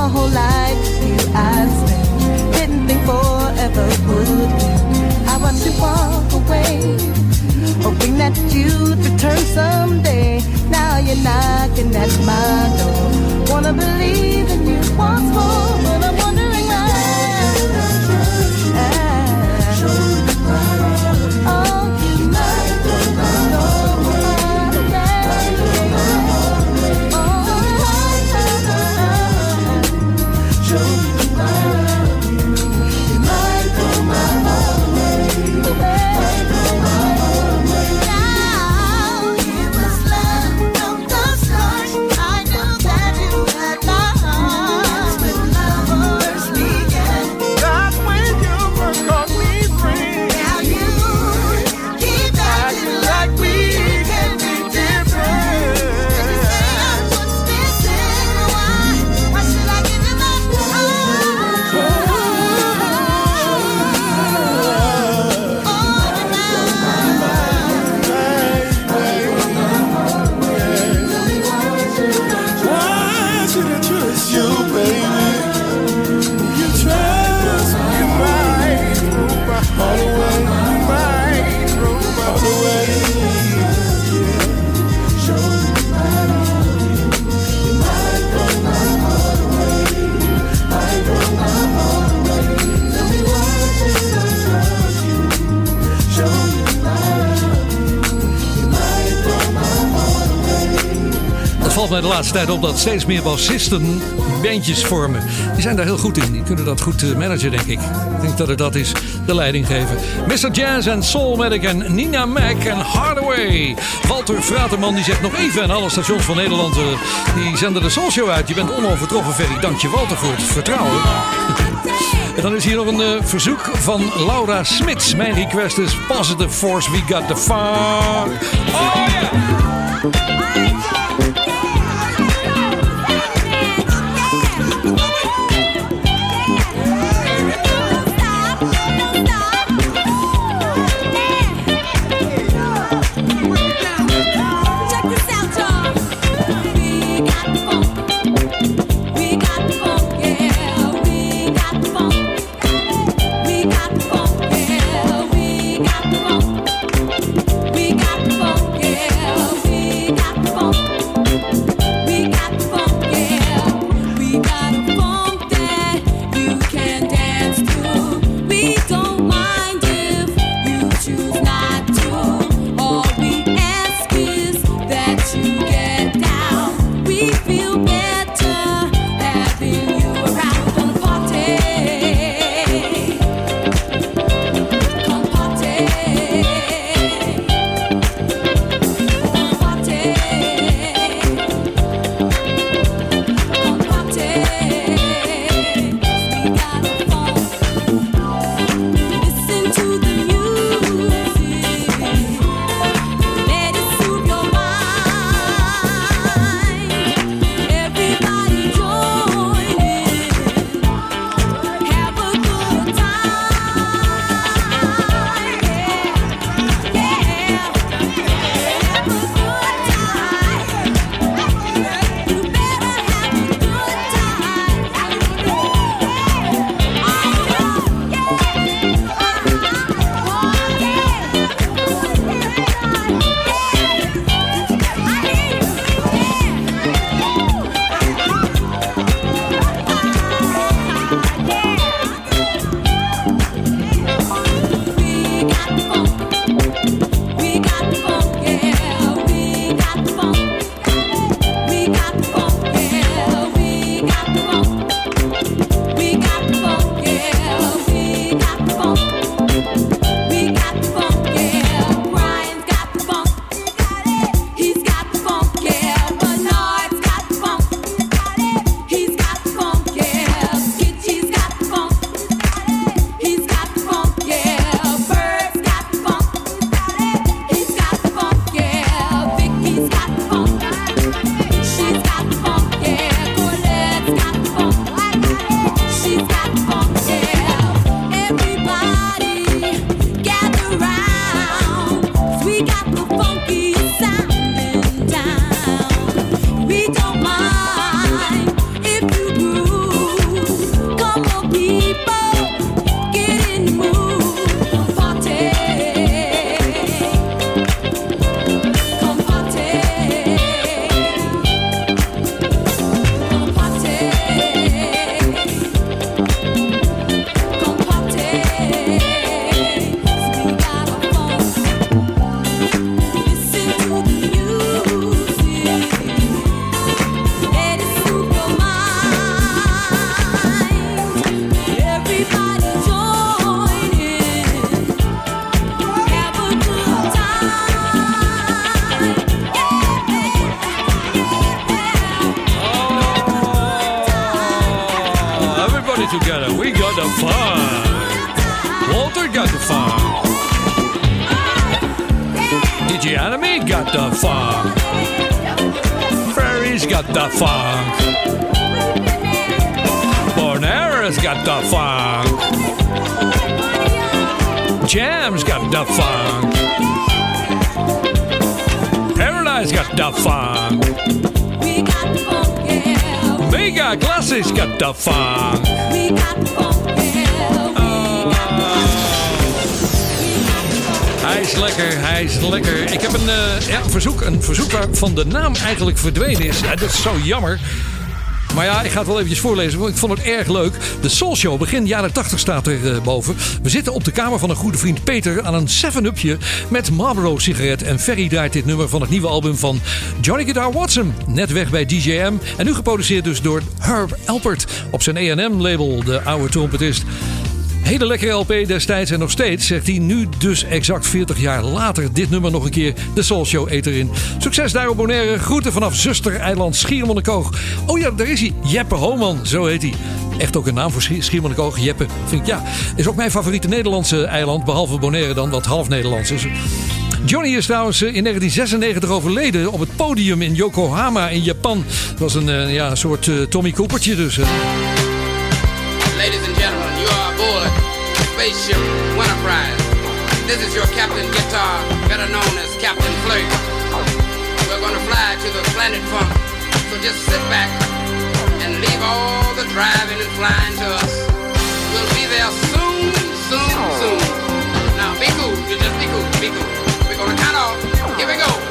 My whole life you I'd spend. Didn't think forever would end. I watched you walk away, hoping that you'd return someday. Now you're knocking at my door. Wanna believe in you once more, but I'm de laatste tijd op dat steeds meer bassisten bandjes vormen. Die zijn daar heel goed in. Die kunnen dat goed eh, managen, denk ik. Ik denk dat het dat is, de leiding geven. Mr. Jazz en Soulmatic en Nina Mac en Hardaway. Walter Fraterman die zegt nog even aan alle stations van Nederland... eh, die zenden de Soul Show uit. Je bent onovertroffen, Ferry. Dank je, Walter, voor het vertrouwen. [laughs] En dan is hier nog een eh, verzoek van Laura Smits. Mijn request is Positive Force, We Got The Funk. Oh yeah! Got the funk. DJ Anime got the funk. Ferry's got the funk. Bonera's got the funk. Jam's got the funk. Paradise got the funk. Mega Classics got the funk. Is lekker, hij is lekker. Ik heb een, eh, ja, een verzoek, een verzoek waarvan de naam eigenlijk verdwenen is. Dat is zo jammer. Maar ja, ik ga het wel eventjes voorlezen, want ik vond het erg leuk. De Soul Show, begin jaren 80 staat er eh, boven. We zitten op de kamer van een goede vriend Peter aan een 7-upje met Marlboro sigaret. En Ferry draait dit nummer van het nieuwe album van Johnny Guitar Watson. Net weg bij DJM en nu geproduceerd dus door Herb Alpert op zijn A&M label, de oude trompetist. Hele lekkere LP destijds en nog steeds, zegt hij nu dus exact 40 jaar later dit nummer nog een keer de Soul Show eter in. Succes daar op Bonaire, groeten vanaf zuster-eiland Schiermonnikoog. Oh ja, daar is hij, Jeppe Homan, zo heet hij. Echt ook een naam voor Schier- Schiermonnikoog, Jeppe. Vind ik ja, is ook mijn favoriete Nederlandse eiland, behalve Bonaire dan, wat half Nederlands is. Johnny is trouwens eh, in 1996 overleden op het podium in Yokohama in Japan. Dat was een, eh, ja, soort eh, Tommy Coopertje dus. Ladies spaceship Enterprise. This is your Captain Guitar, better known as Captain Flirt. We're gonna fly to the planet Funk, so just sit back and leave all the driving and flying to us. We'll be there soon, soon, soon. Now be cool, you just be cool, be cool. We're gonna count off. Here we go.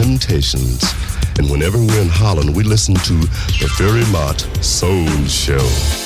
Temptations. And whenever we're in Holland, we listen to the Ferry Mott Soul Show.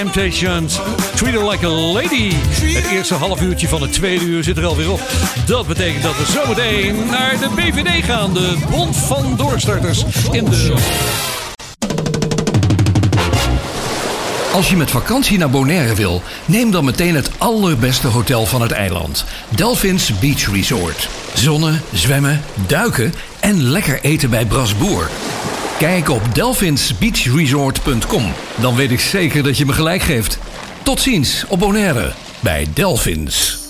Temptations. Treat her like a lady. Het eerste half uurtje van het tweede uur zit er alweer op. Dat betekent dat we zometeen naar de BVD gaan. De Bond van Doorstarters in de... Als je met vakantie naar Bonaire wil, neem dan meteen het allerbeste hotel van het eiland. Delphins Beach Resort. Zonnen, zwemmen, duiken en lekker eten bij Brasboer. Kijk op delphinsbeachresort.com. Dan weet ik zeker dat je me gelijk geeft. Tot ziens op Bonaire bij Delphins.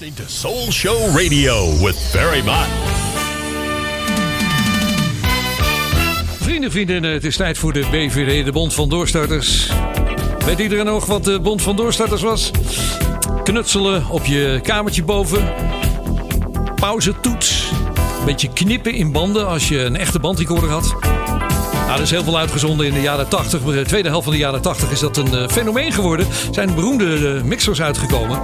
Listening Soul Show Radio with Barry Mott. Vrienden, vriendinnen, het is tijd voor de BVD, de Bond van Doorstarters. Weet iedereen nog wat de Bond van Doorstarters was? Knutselen op je kamertje boven. Pauzetoets. Een beetje knippen in banden als je een echte bandrecorder had. Nou, er is heel veel uitgezonden in de jaren 80. De tweede helft van de jaren 80 is dat een eh, fenomeen geworden. Er zijn beroemde eh, mixers uitgekomen.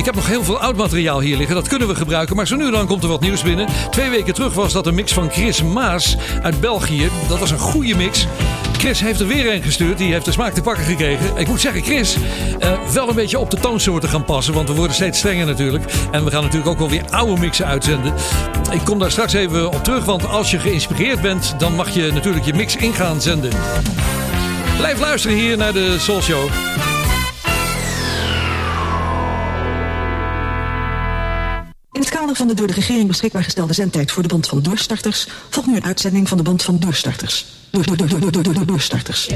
Ik heb nog heel veel oud materiaal hier liggen. Dat kunnen we gebruiken. Maar zo nu en dan komt er wat nieuws binnen. Twee weken terug was dat een mix van Chris Maas uit België. Dat was een goede mix. Chris heeft er weer een gestuurd. Die heeft de smaak te pakken gekregen. Ik moet zeggen, Chris, eh, wel een beetje op de toonsoorten gaan passen. Want we worden steeds strenger natuurlijk. En we gaan natuurlijk ook wel weer oude mixen uitzenden. Ik kom daar straks even op terug. Want als je geïnspireerd bent, dan mag je natuurlijk je mix in gaan zenden. Blijf luisteren hier naar de Soul Show. Van de door de regering beschikbaar gestelde zendtijd voor de Bond van Doorstarters volgt nu een uitzending van de Bond van Doorstarters. Door, door, door, door, door, door, door, doorstarters.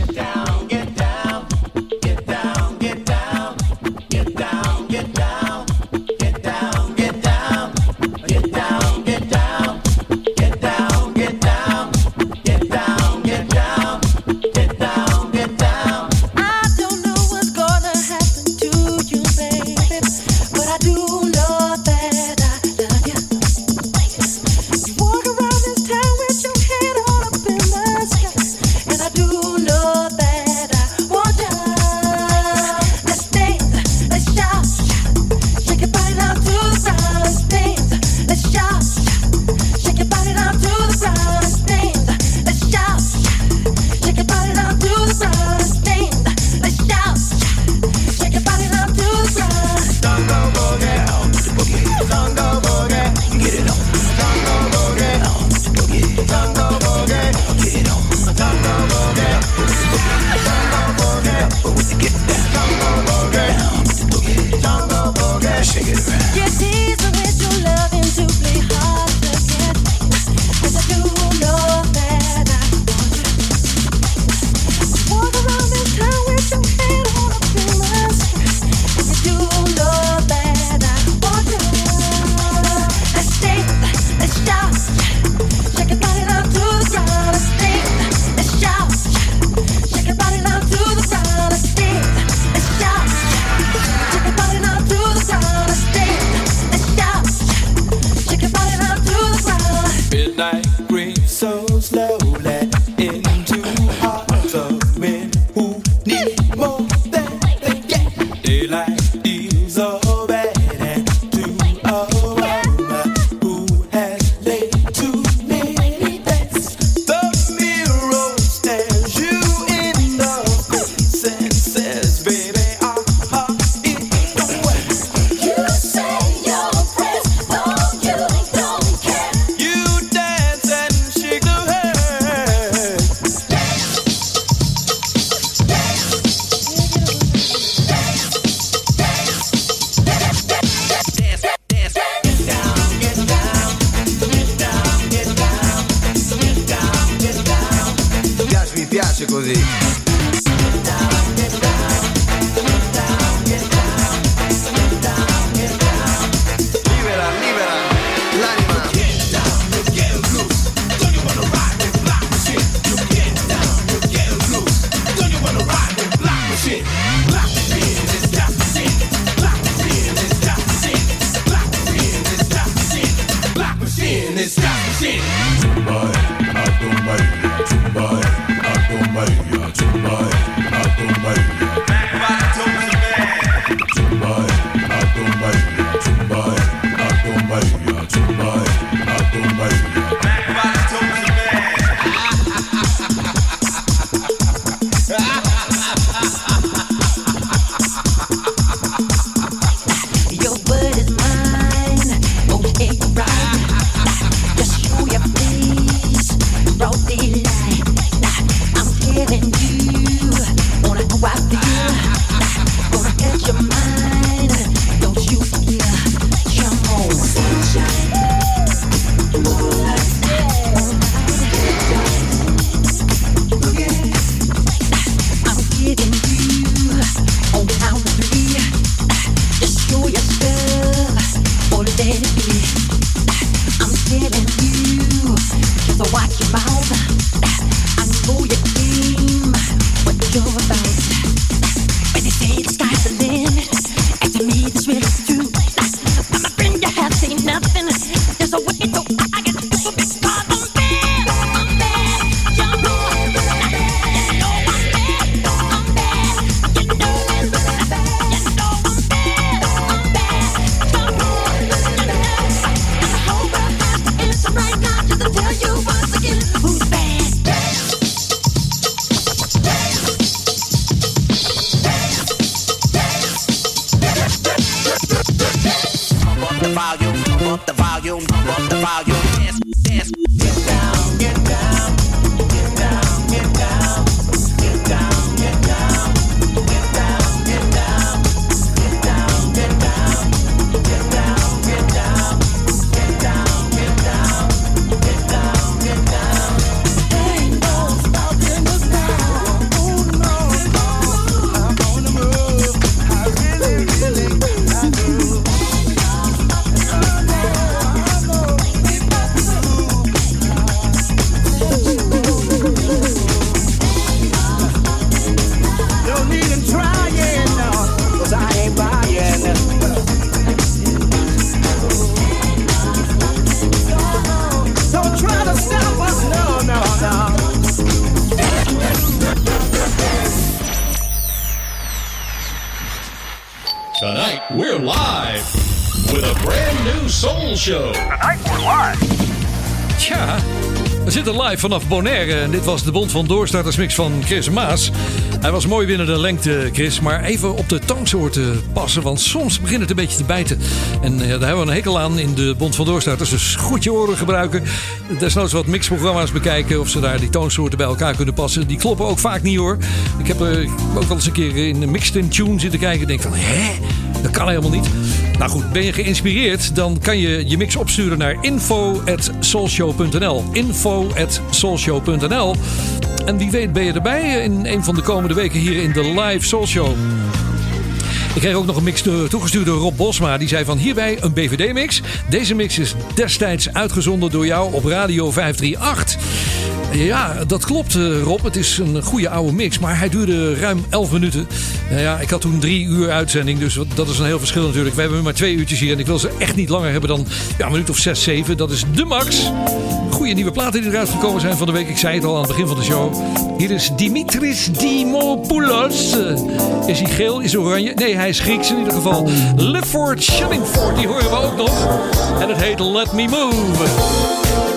Vanaf Bonaire. En dit was de Bond van Doorstartersmix van Chris Maas. Hij was mooi binnen de lengte, Chris. Maar even op de toonsoorten passen. Want soms begint het een beetje te bijten. En eh, daar hebben we een hekel aan in de Bond van Doorstarters. Dus goed je oren gebruiken. Desnoods wat mixprogramma's bekijken. Of ze daar die toonsoorten bij elkaar kunnen passen. Die kloppen ook vaak niet hoor. Ik heb er ook wel eens een keer in een mixed in tune zitten kijken. En denk van, hè? Dat kan helemaal niet. Nou goed, ben je geïnspireerd? Dan kan je je mix opsturen naar info.soulshow.nl info.soulshow.nl En wie weet ben je erbij in een van de komende weken hier in de live Soul Show. Ik kreeg ook nog een mix toe- toegestuurd door Rob Bosma. Die zei van hierbij een BVD-mix. Deze mix is destijds uitgezonden door jou op Radio 538. Ja, dat klopt eh, Rob. Het is een goede oude mix. Maar hij duurde ruim 11 minuten. Nou ja, ik had toen drie uur uitzending. Dus dat is een heel verschil natuurlijk. We hebben maar twee uurtjes hier. En ik wil ze echt niet langer hebben dan ja, een minuut of 6, 7. Dat is de max. Goede nieuwe platen die eruit gekomen zijn van de week. Ik zei het al aan het begin van de show. Hier is Dimitris Dimopoulos. Eh, Is hij geel? Is hij oranje? Nee, hij is Grieks in ieder geval. Lifford Shillingford, die horen we ook nog. En het heet Let Me Move.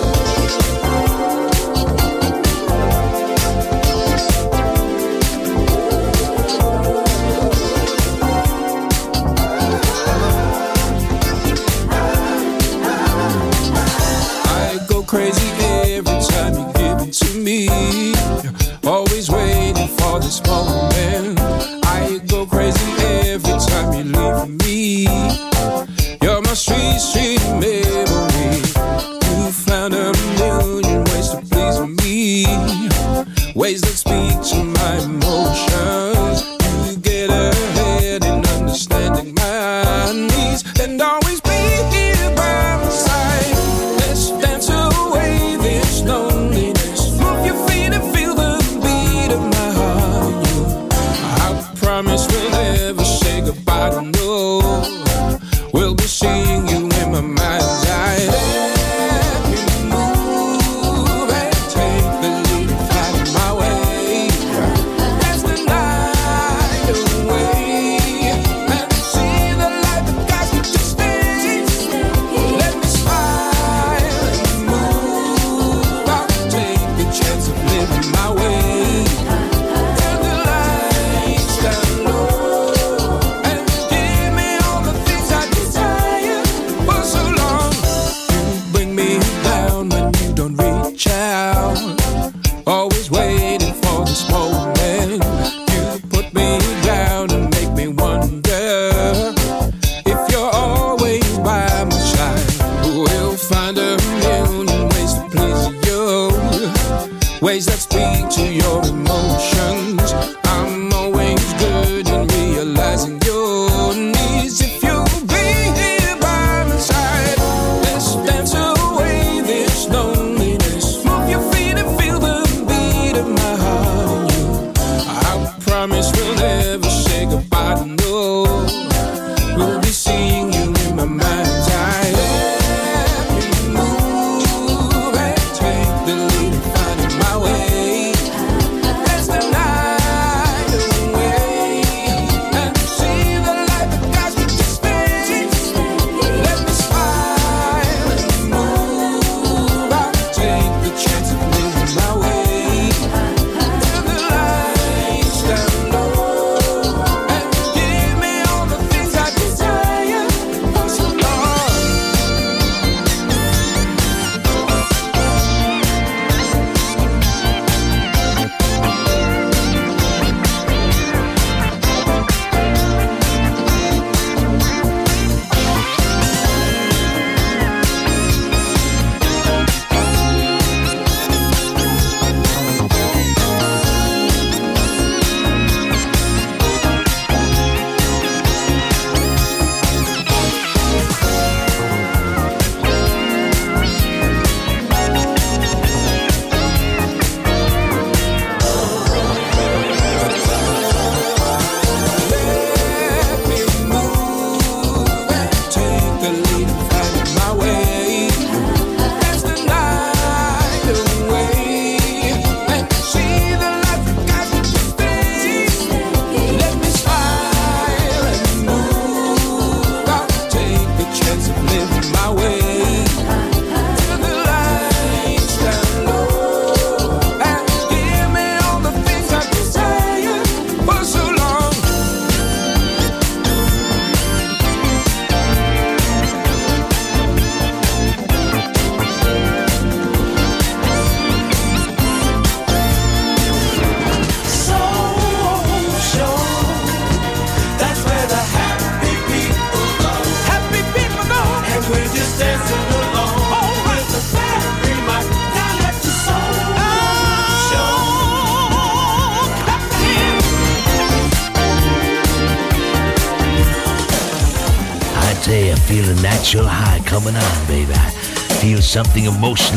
ways that speak to you.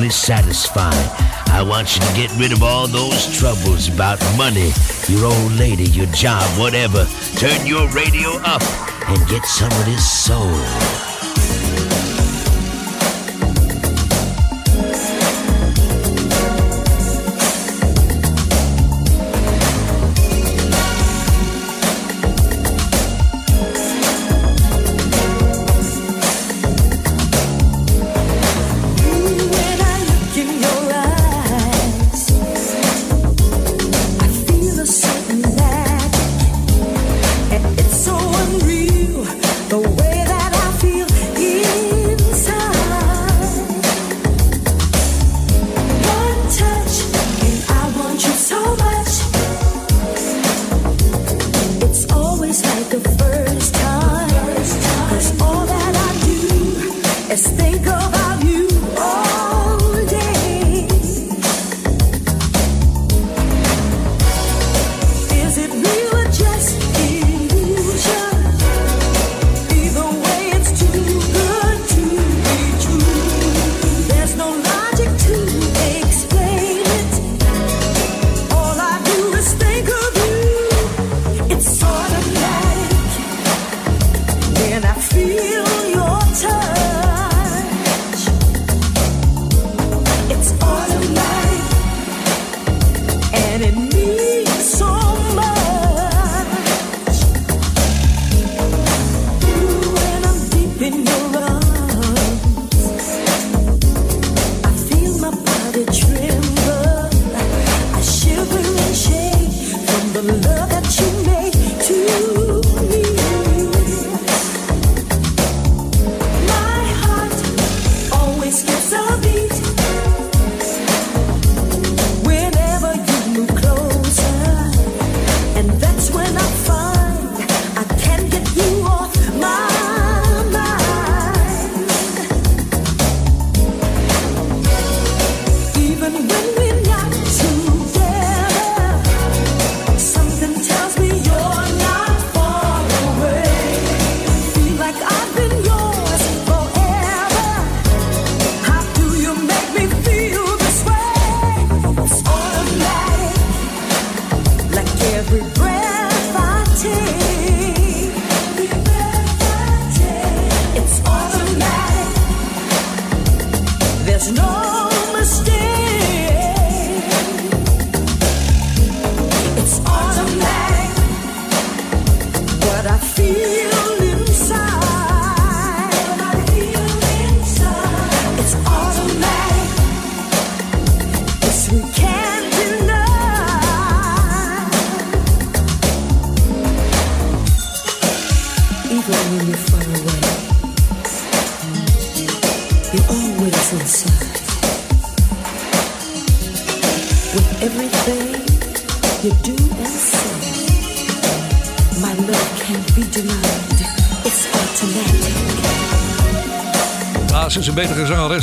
perfectly satisfied. I want you to get rid of all those troubles about money, your old lady, your job, whatever. Turn your radio up and get some of this soul. think about you.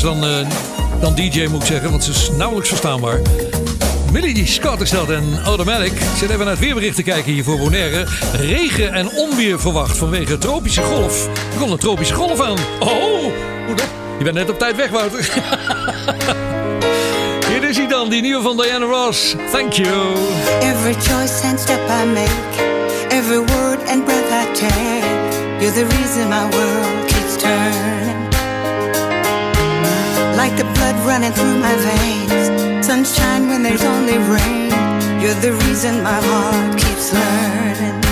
dan, uh, dan DJ moet ik zeggen, want ze is nauwelijks verstaanbaar. Millie Scott is dat en Automatic. zitten even naar het weerbericht te kijken hier voor Bonaire. Regen en onweer verwacht vanwege tropische golf. Er komt een tropische golf aan. Oh, je bent net op tijd weg, Wouter. [laughs] hier is hij dan, die nieuwe van Diana Ross. Thank you. Every choice and step I make. Every word and breath I take. You're the reason my world keeps turning. like the blood running through my veins. Sunshine when there's only rain. You're the reason my heart keeps learning.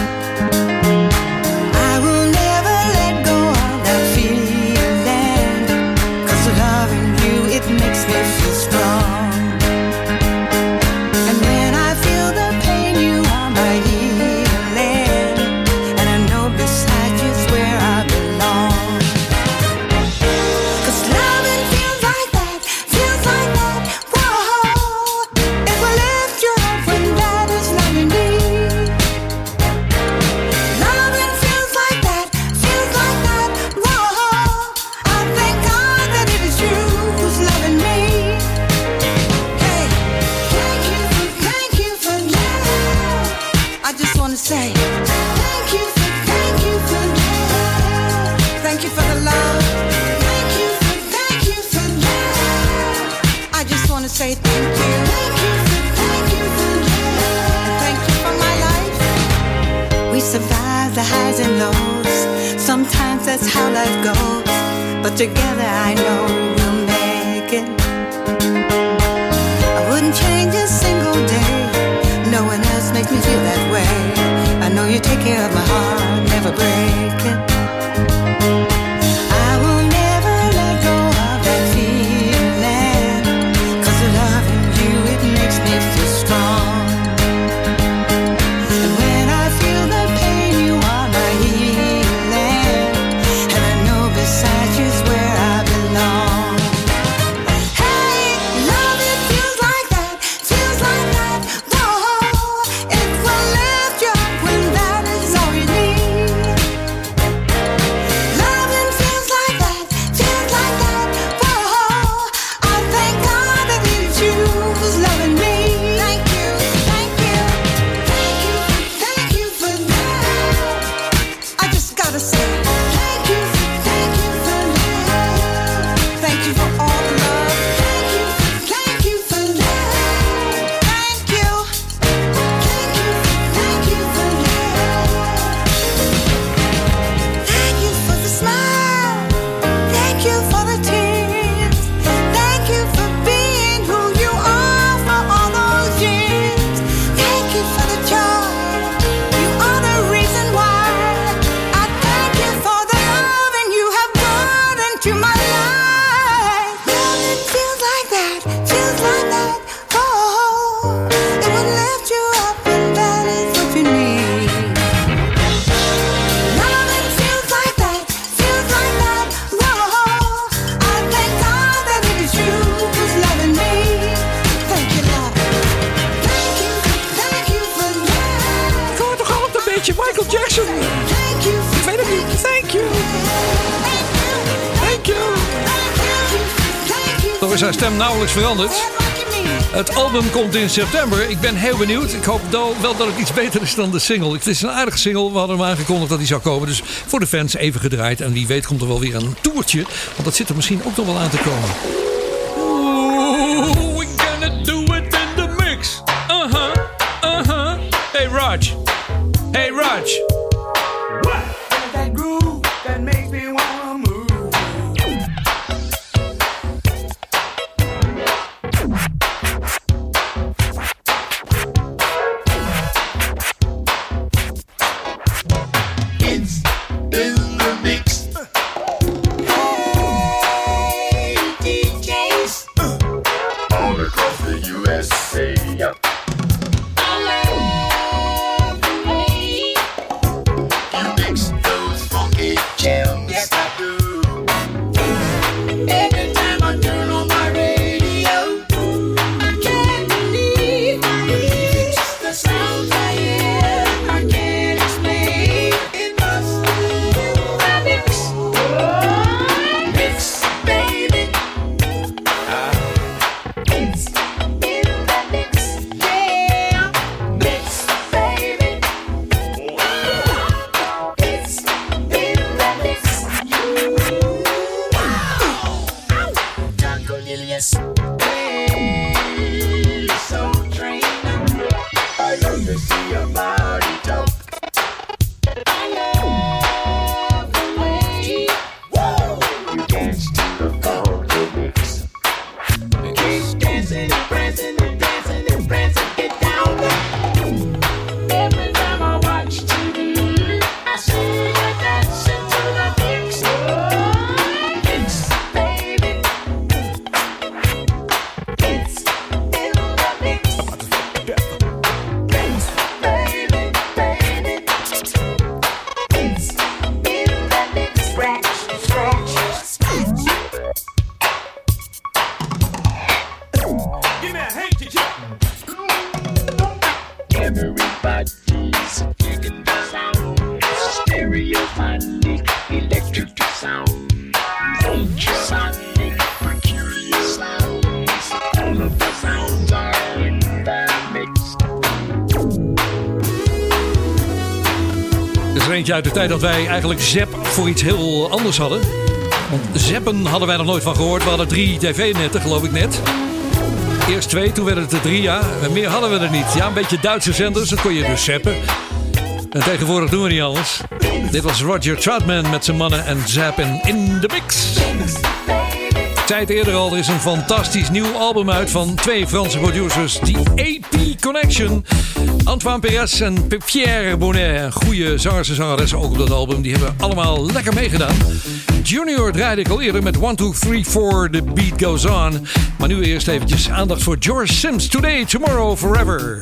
Together I know we'll make it. I wouldn't change a single day. No one else makes me feel that way. I know you take care of my in september. Ik ben heel benieuwd. Ik hoop wel dat het iets beter is dan de single. Het is een aardige single. We hadden hem aangekondigd dat hij zou komen. Dus voor de fans even gedraaid. En wie weet komt er wel weer een toertje. Want dat zit er misschien ook nog wel aan te komen. uit de tijd dat wij eigenlijk Zep voor iets heel anders hadden. Want Zeppen hadden wij nog nooit van gehoord. We hadden drie tv-netten, geloof ik net. Eerst twee, toen werden het er drie, ja. En meer hadden we er niet. Ja, een beetje Duitse zenders, dat kon je dus zeppen. En tegenwoordig doen we niet anders. Dit was Roger Troutman met zijn mannen en Zappen in de mix. Ik zei eerder al, er is een fantastisch nieuw album uit van twee Franse producers. Die AP Connection. Antoine Perez en Pierre Bonnet. Goede zangers en ook op dat album. Die hebben allemaal lekker meegedaan. Junior draaide ik al eerder met 1, 2, 3, 4, The Beat Goes On. Maar nu eerst eventjes aandacht voor George Sims. Today, Tomorrow, Forever.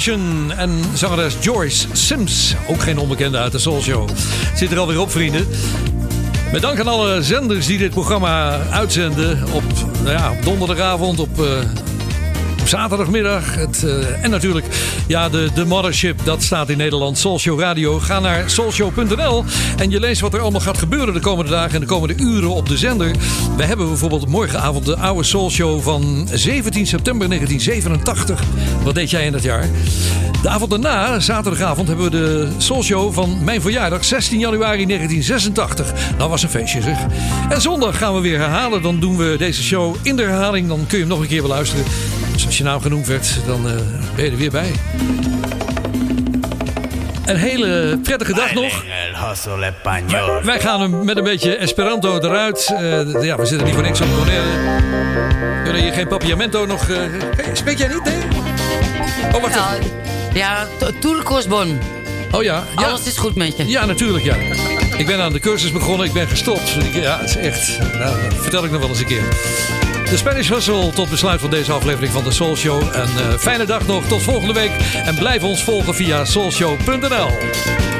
En zangeres Joyce Sims. Ook geen onbekende uit de Soul Show. Zit er alweer op, vrienden. Met dank aan alle zenders die dit programma uitzenden. Op, nou ja, donderdagavond, op, eh, zaterdagmiddag. Het, eh, en natuurlijk, ja, de, de mothership, dat staat in Nederland. Soulshow Radio. Ga naar soulshow.nl en je leest wat er allemaal gaat gebeuren de komende dagen en de komende uren op de zender. We hebben bijvoorbeeld morgenavond de oude Soulshow van 17 september 1987. Wat deed jij in dat jaar? De avond daarna, zaterdagavond, hebben we de Soulshow van mijn verjaardag, 16 januari 1986. Dat was een feestje zeg. En zondag gaan we weer herhalen. Dan doen we deze show in de herhaling. Dan kun je hem nog een keer beluisteren. Als je naam genoemd werd, dan eh, ben je er weer bij. Een hele prettige dag nog. Wij- gaan hem met een beetje Esperanto eruit. Eh, ja, we zitten niet voor niks op Bonaire. Kunnen je geen papiamento nog... hey, spreek jij niet, nee? Oh, wacht Ja, even. ja Tourcosbon. Oh ja, ja. Alles is goed met je. Ja, natuurlijk, ja. Ik ben aan de cursus begonnen, ik ben gestopt. Ja, het is echt... Nou, dat vertel ik nog wel eens een keer. De Spanish Hustle tot besluit van deze aflevering van de Soul Show. Een eh, fijne dag nog, tot volgende week. En blijf ons volgen via soulshow.nl.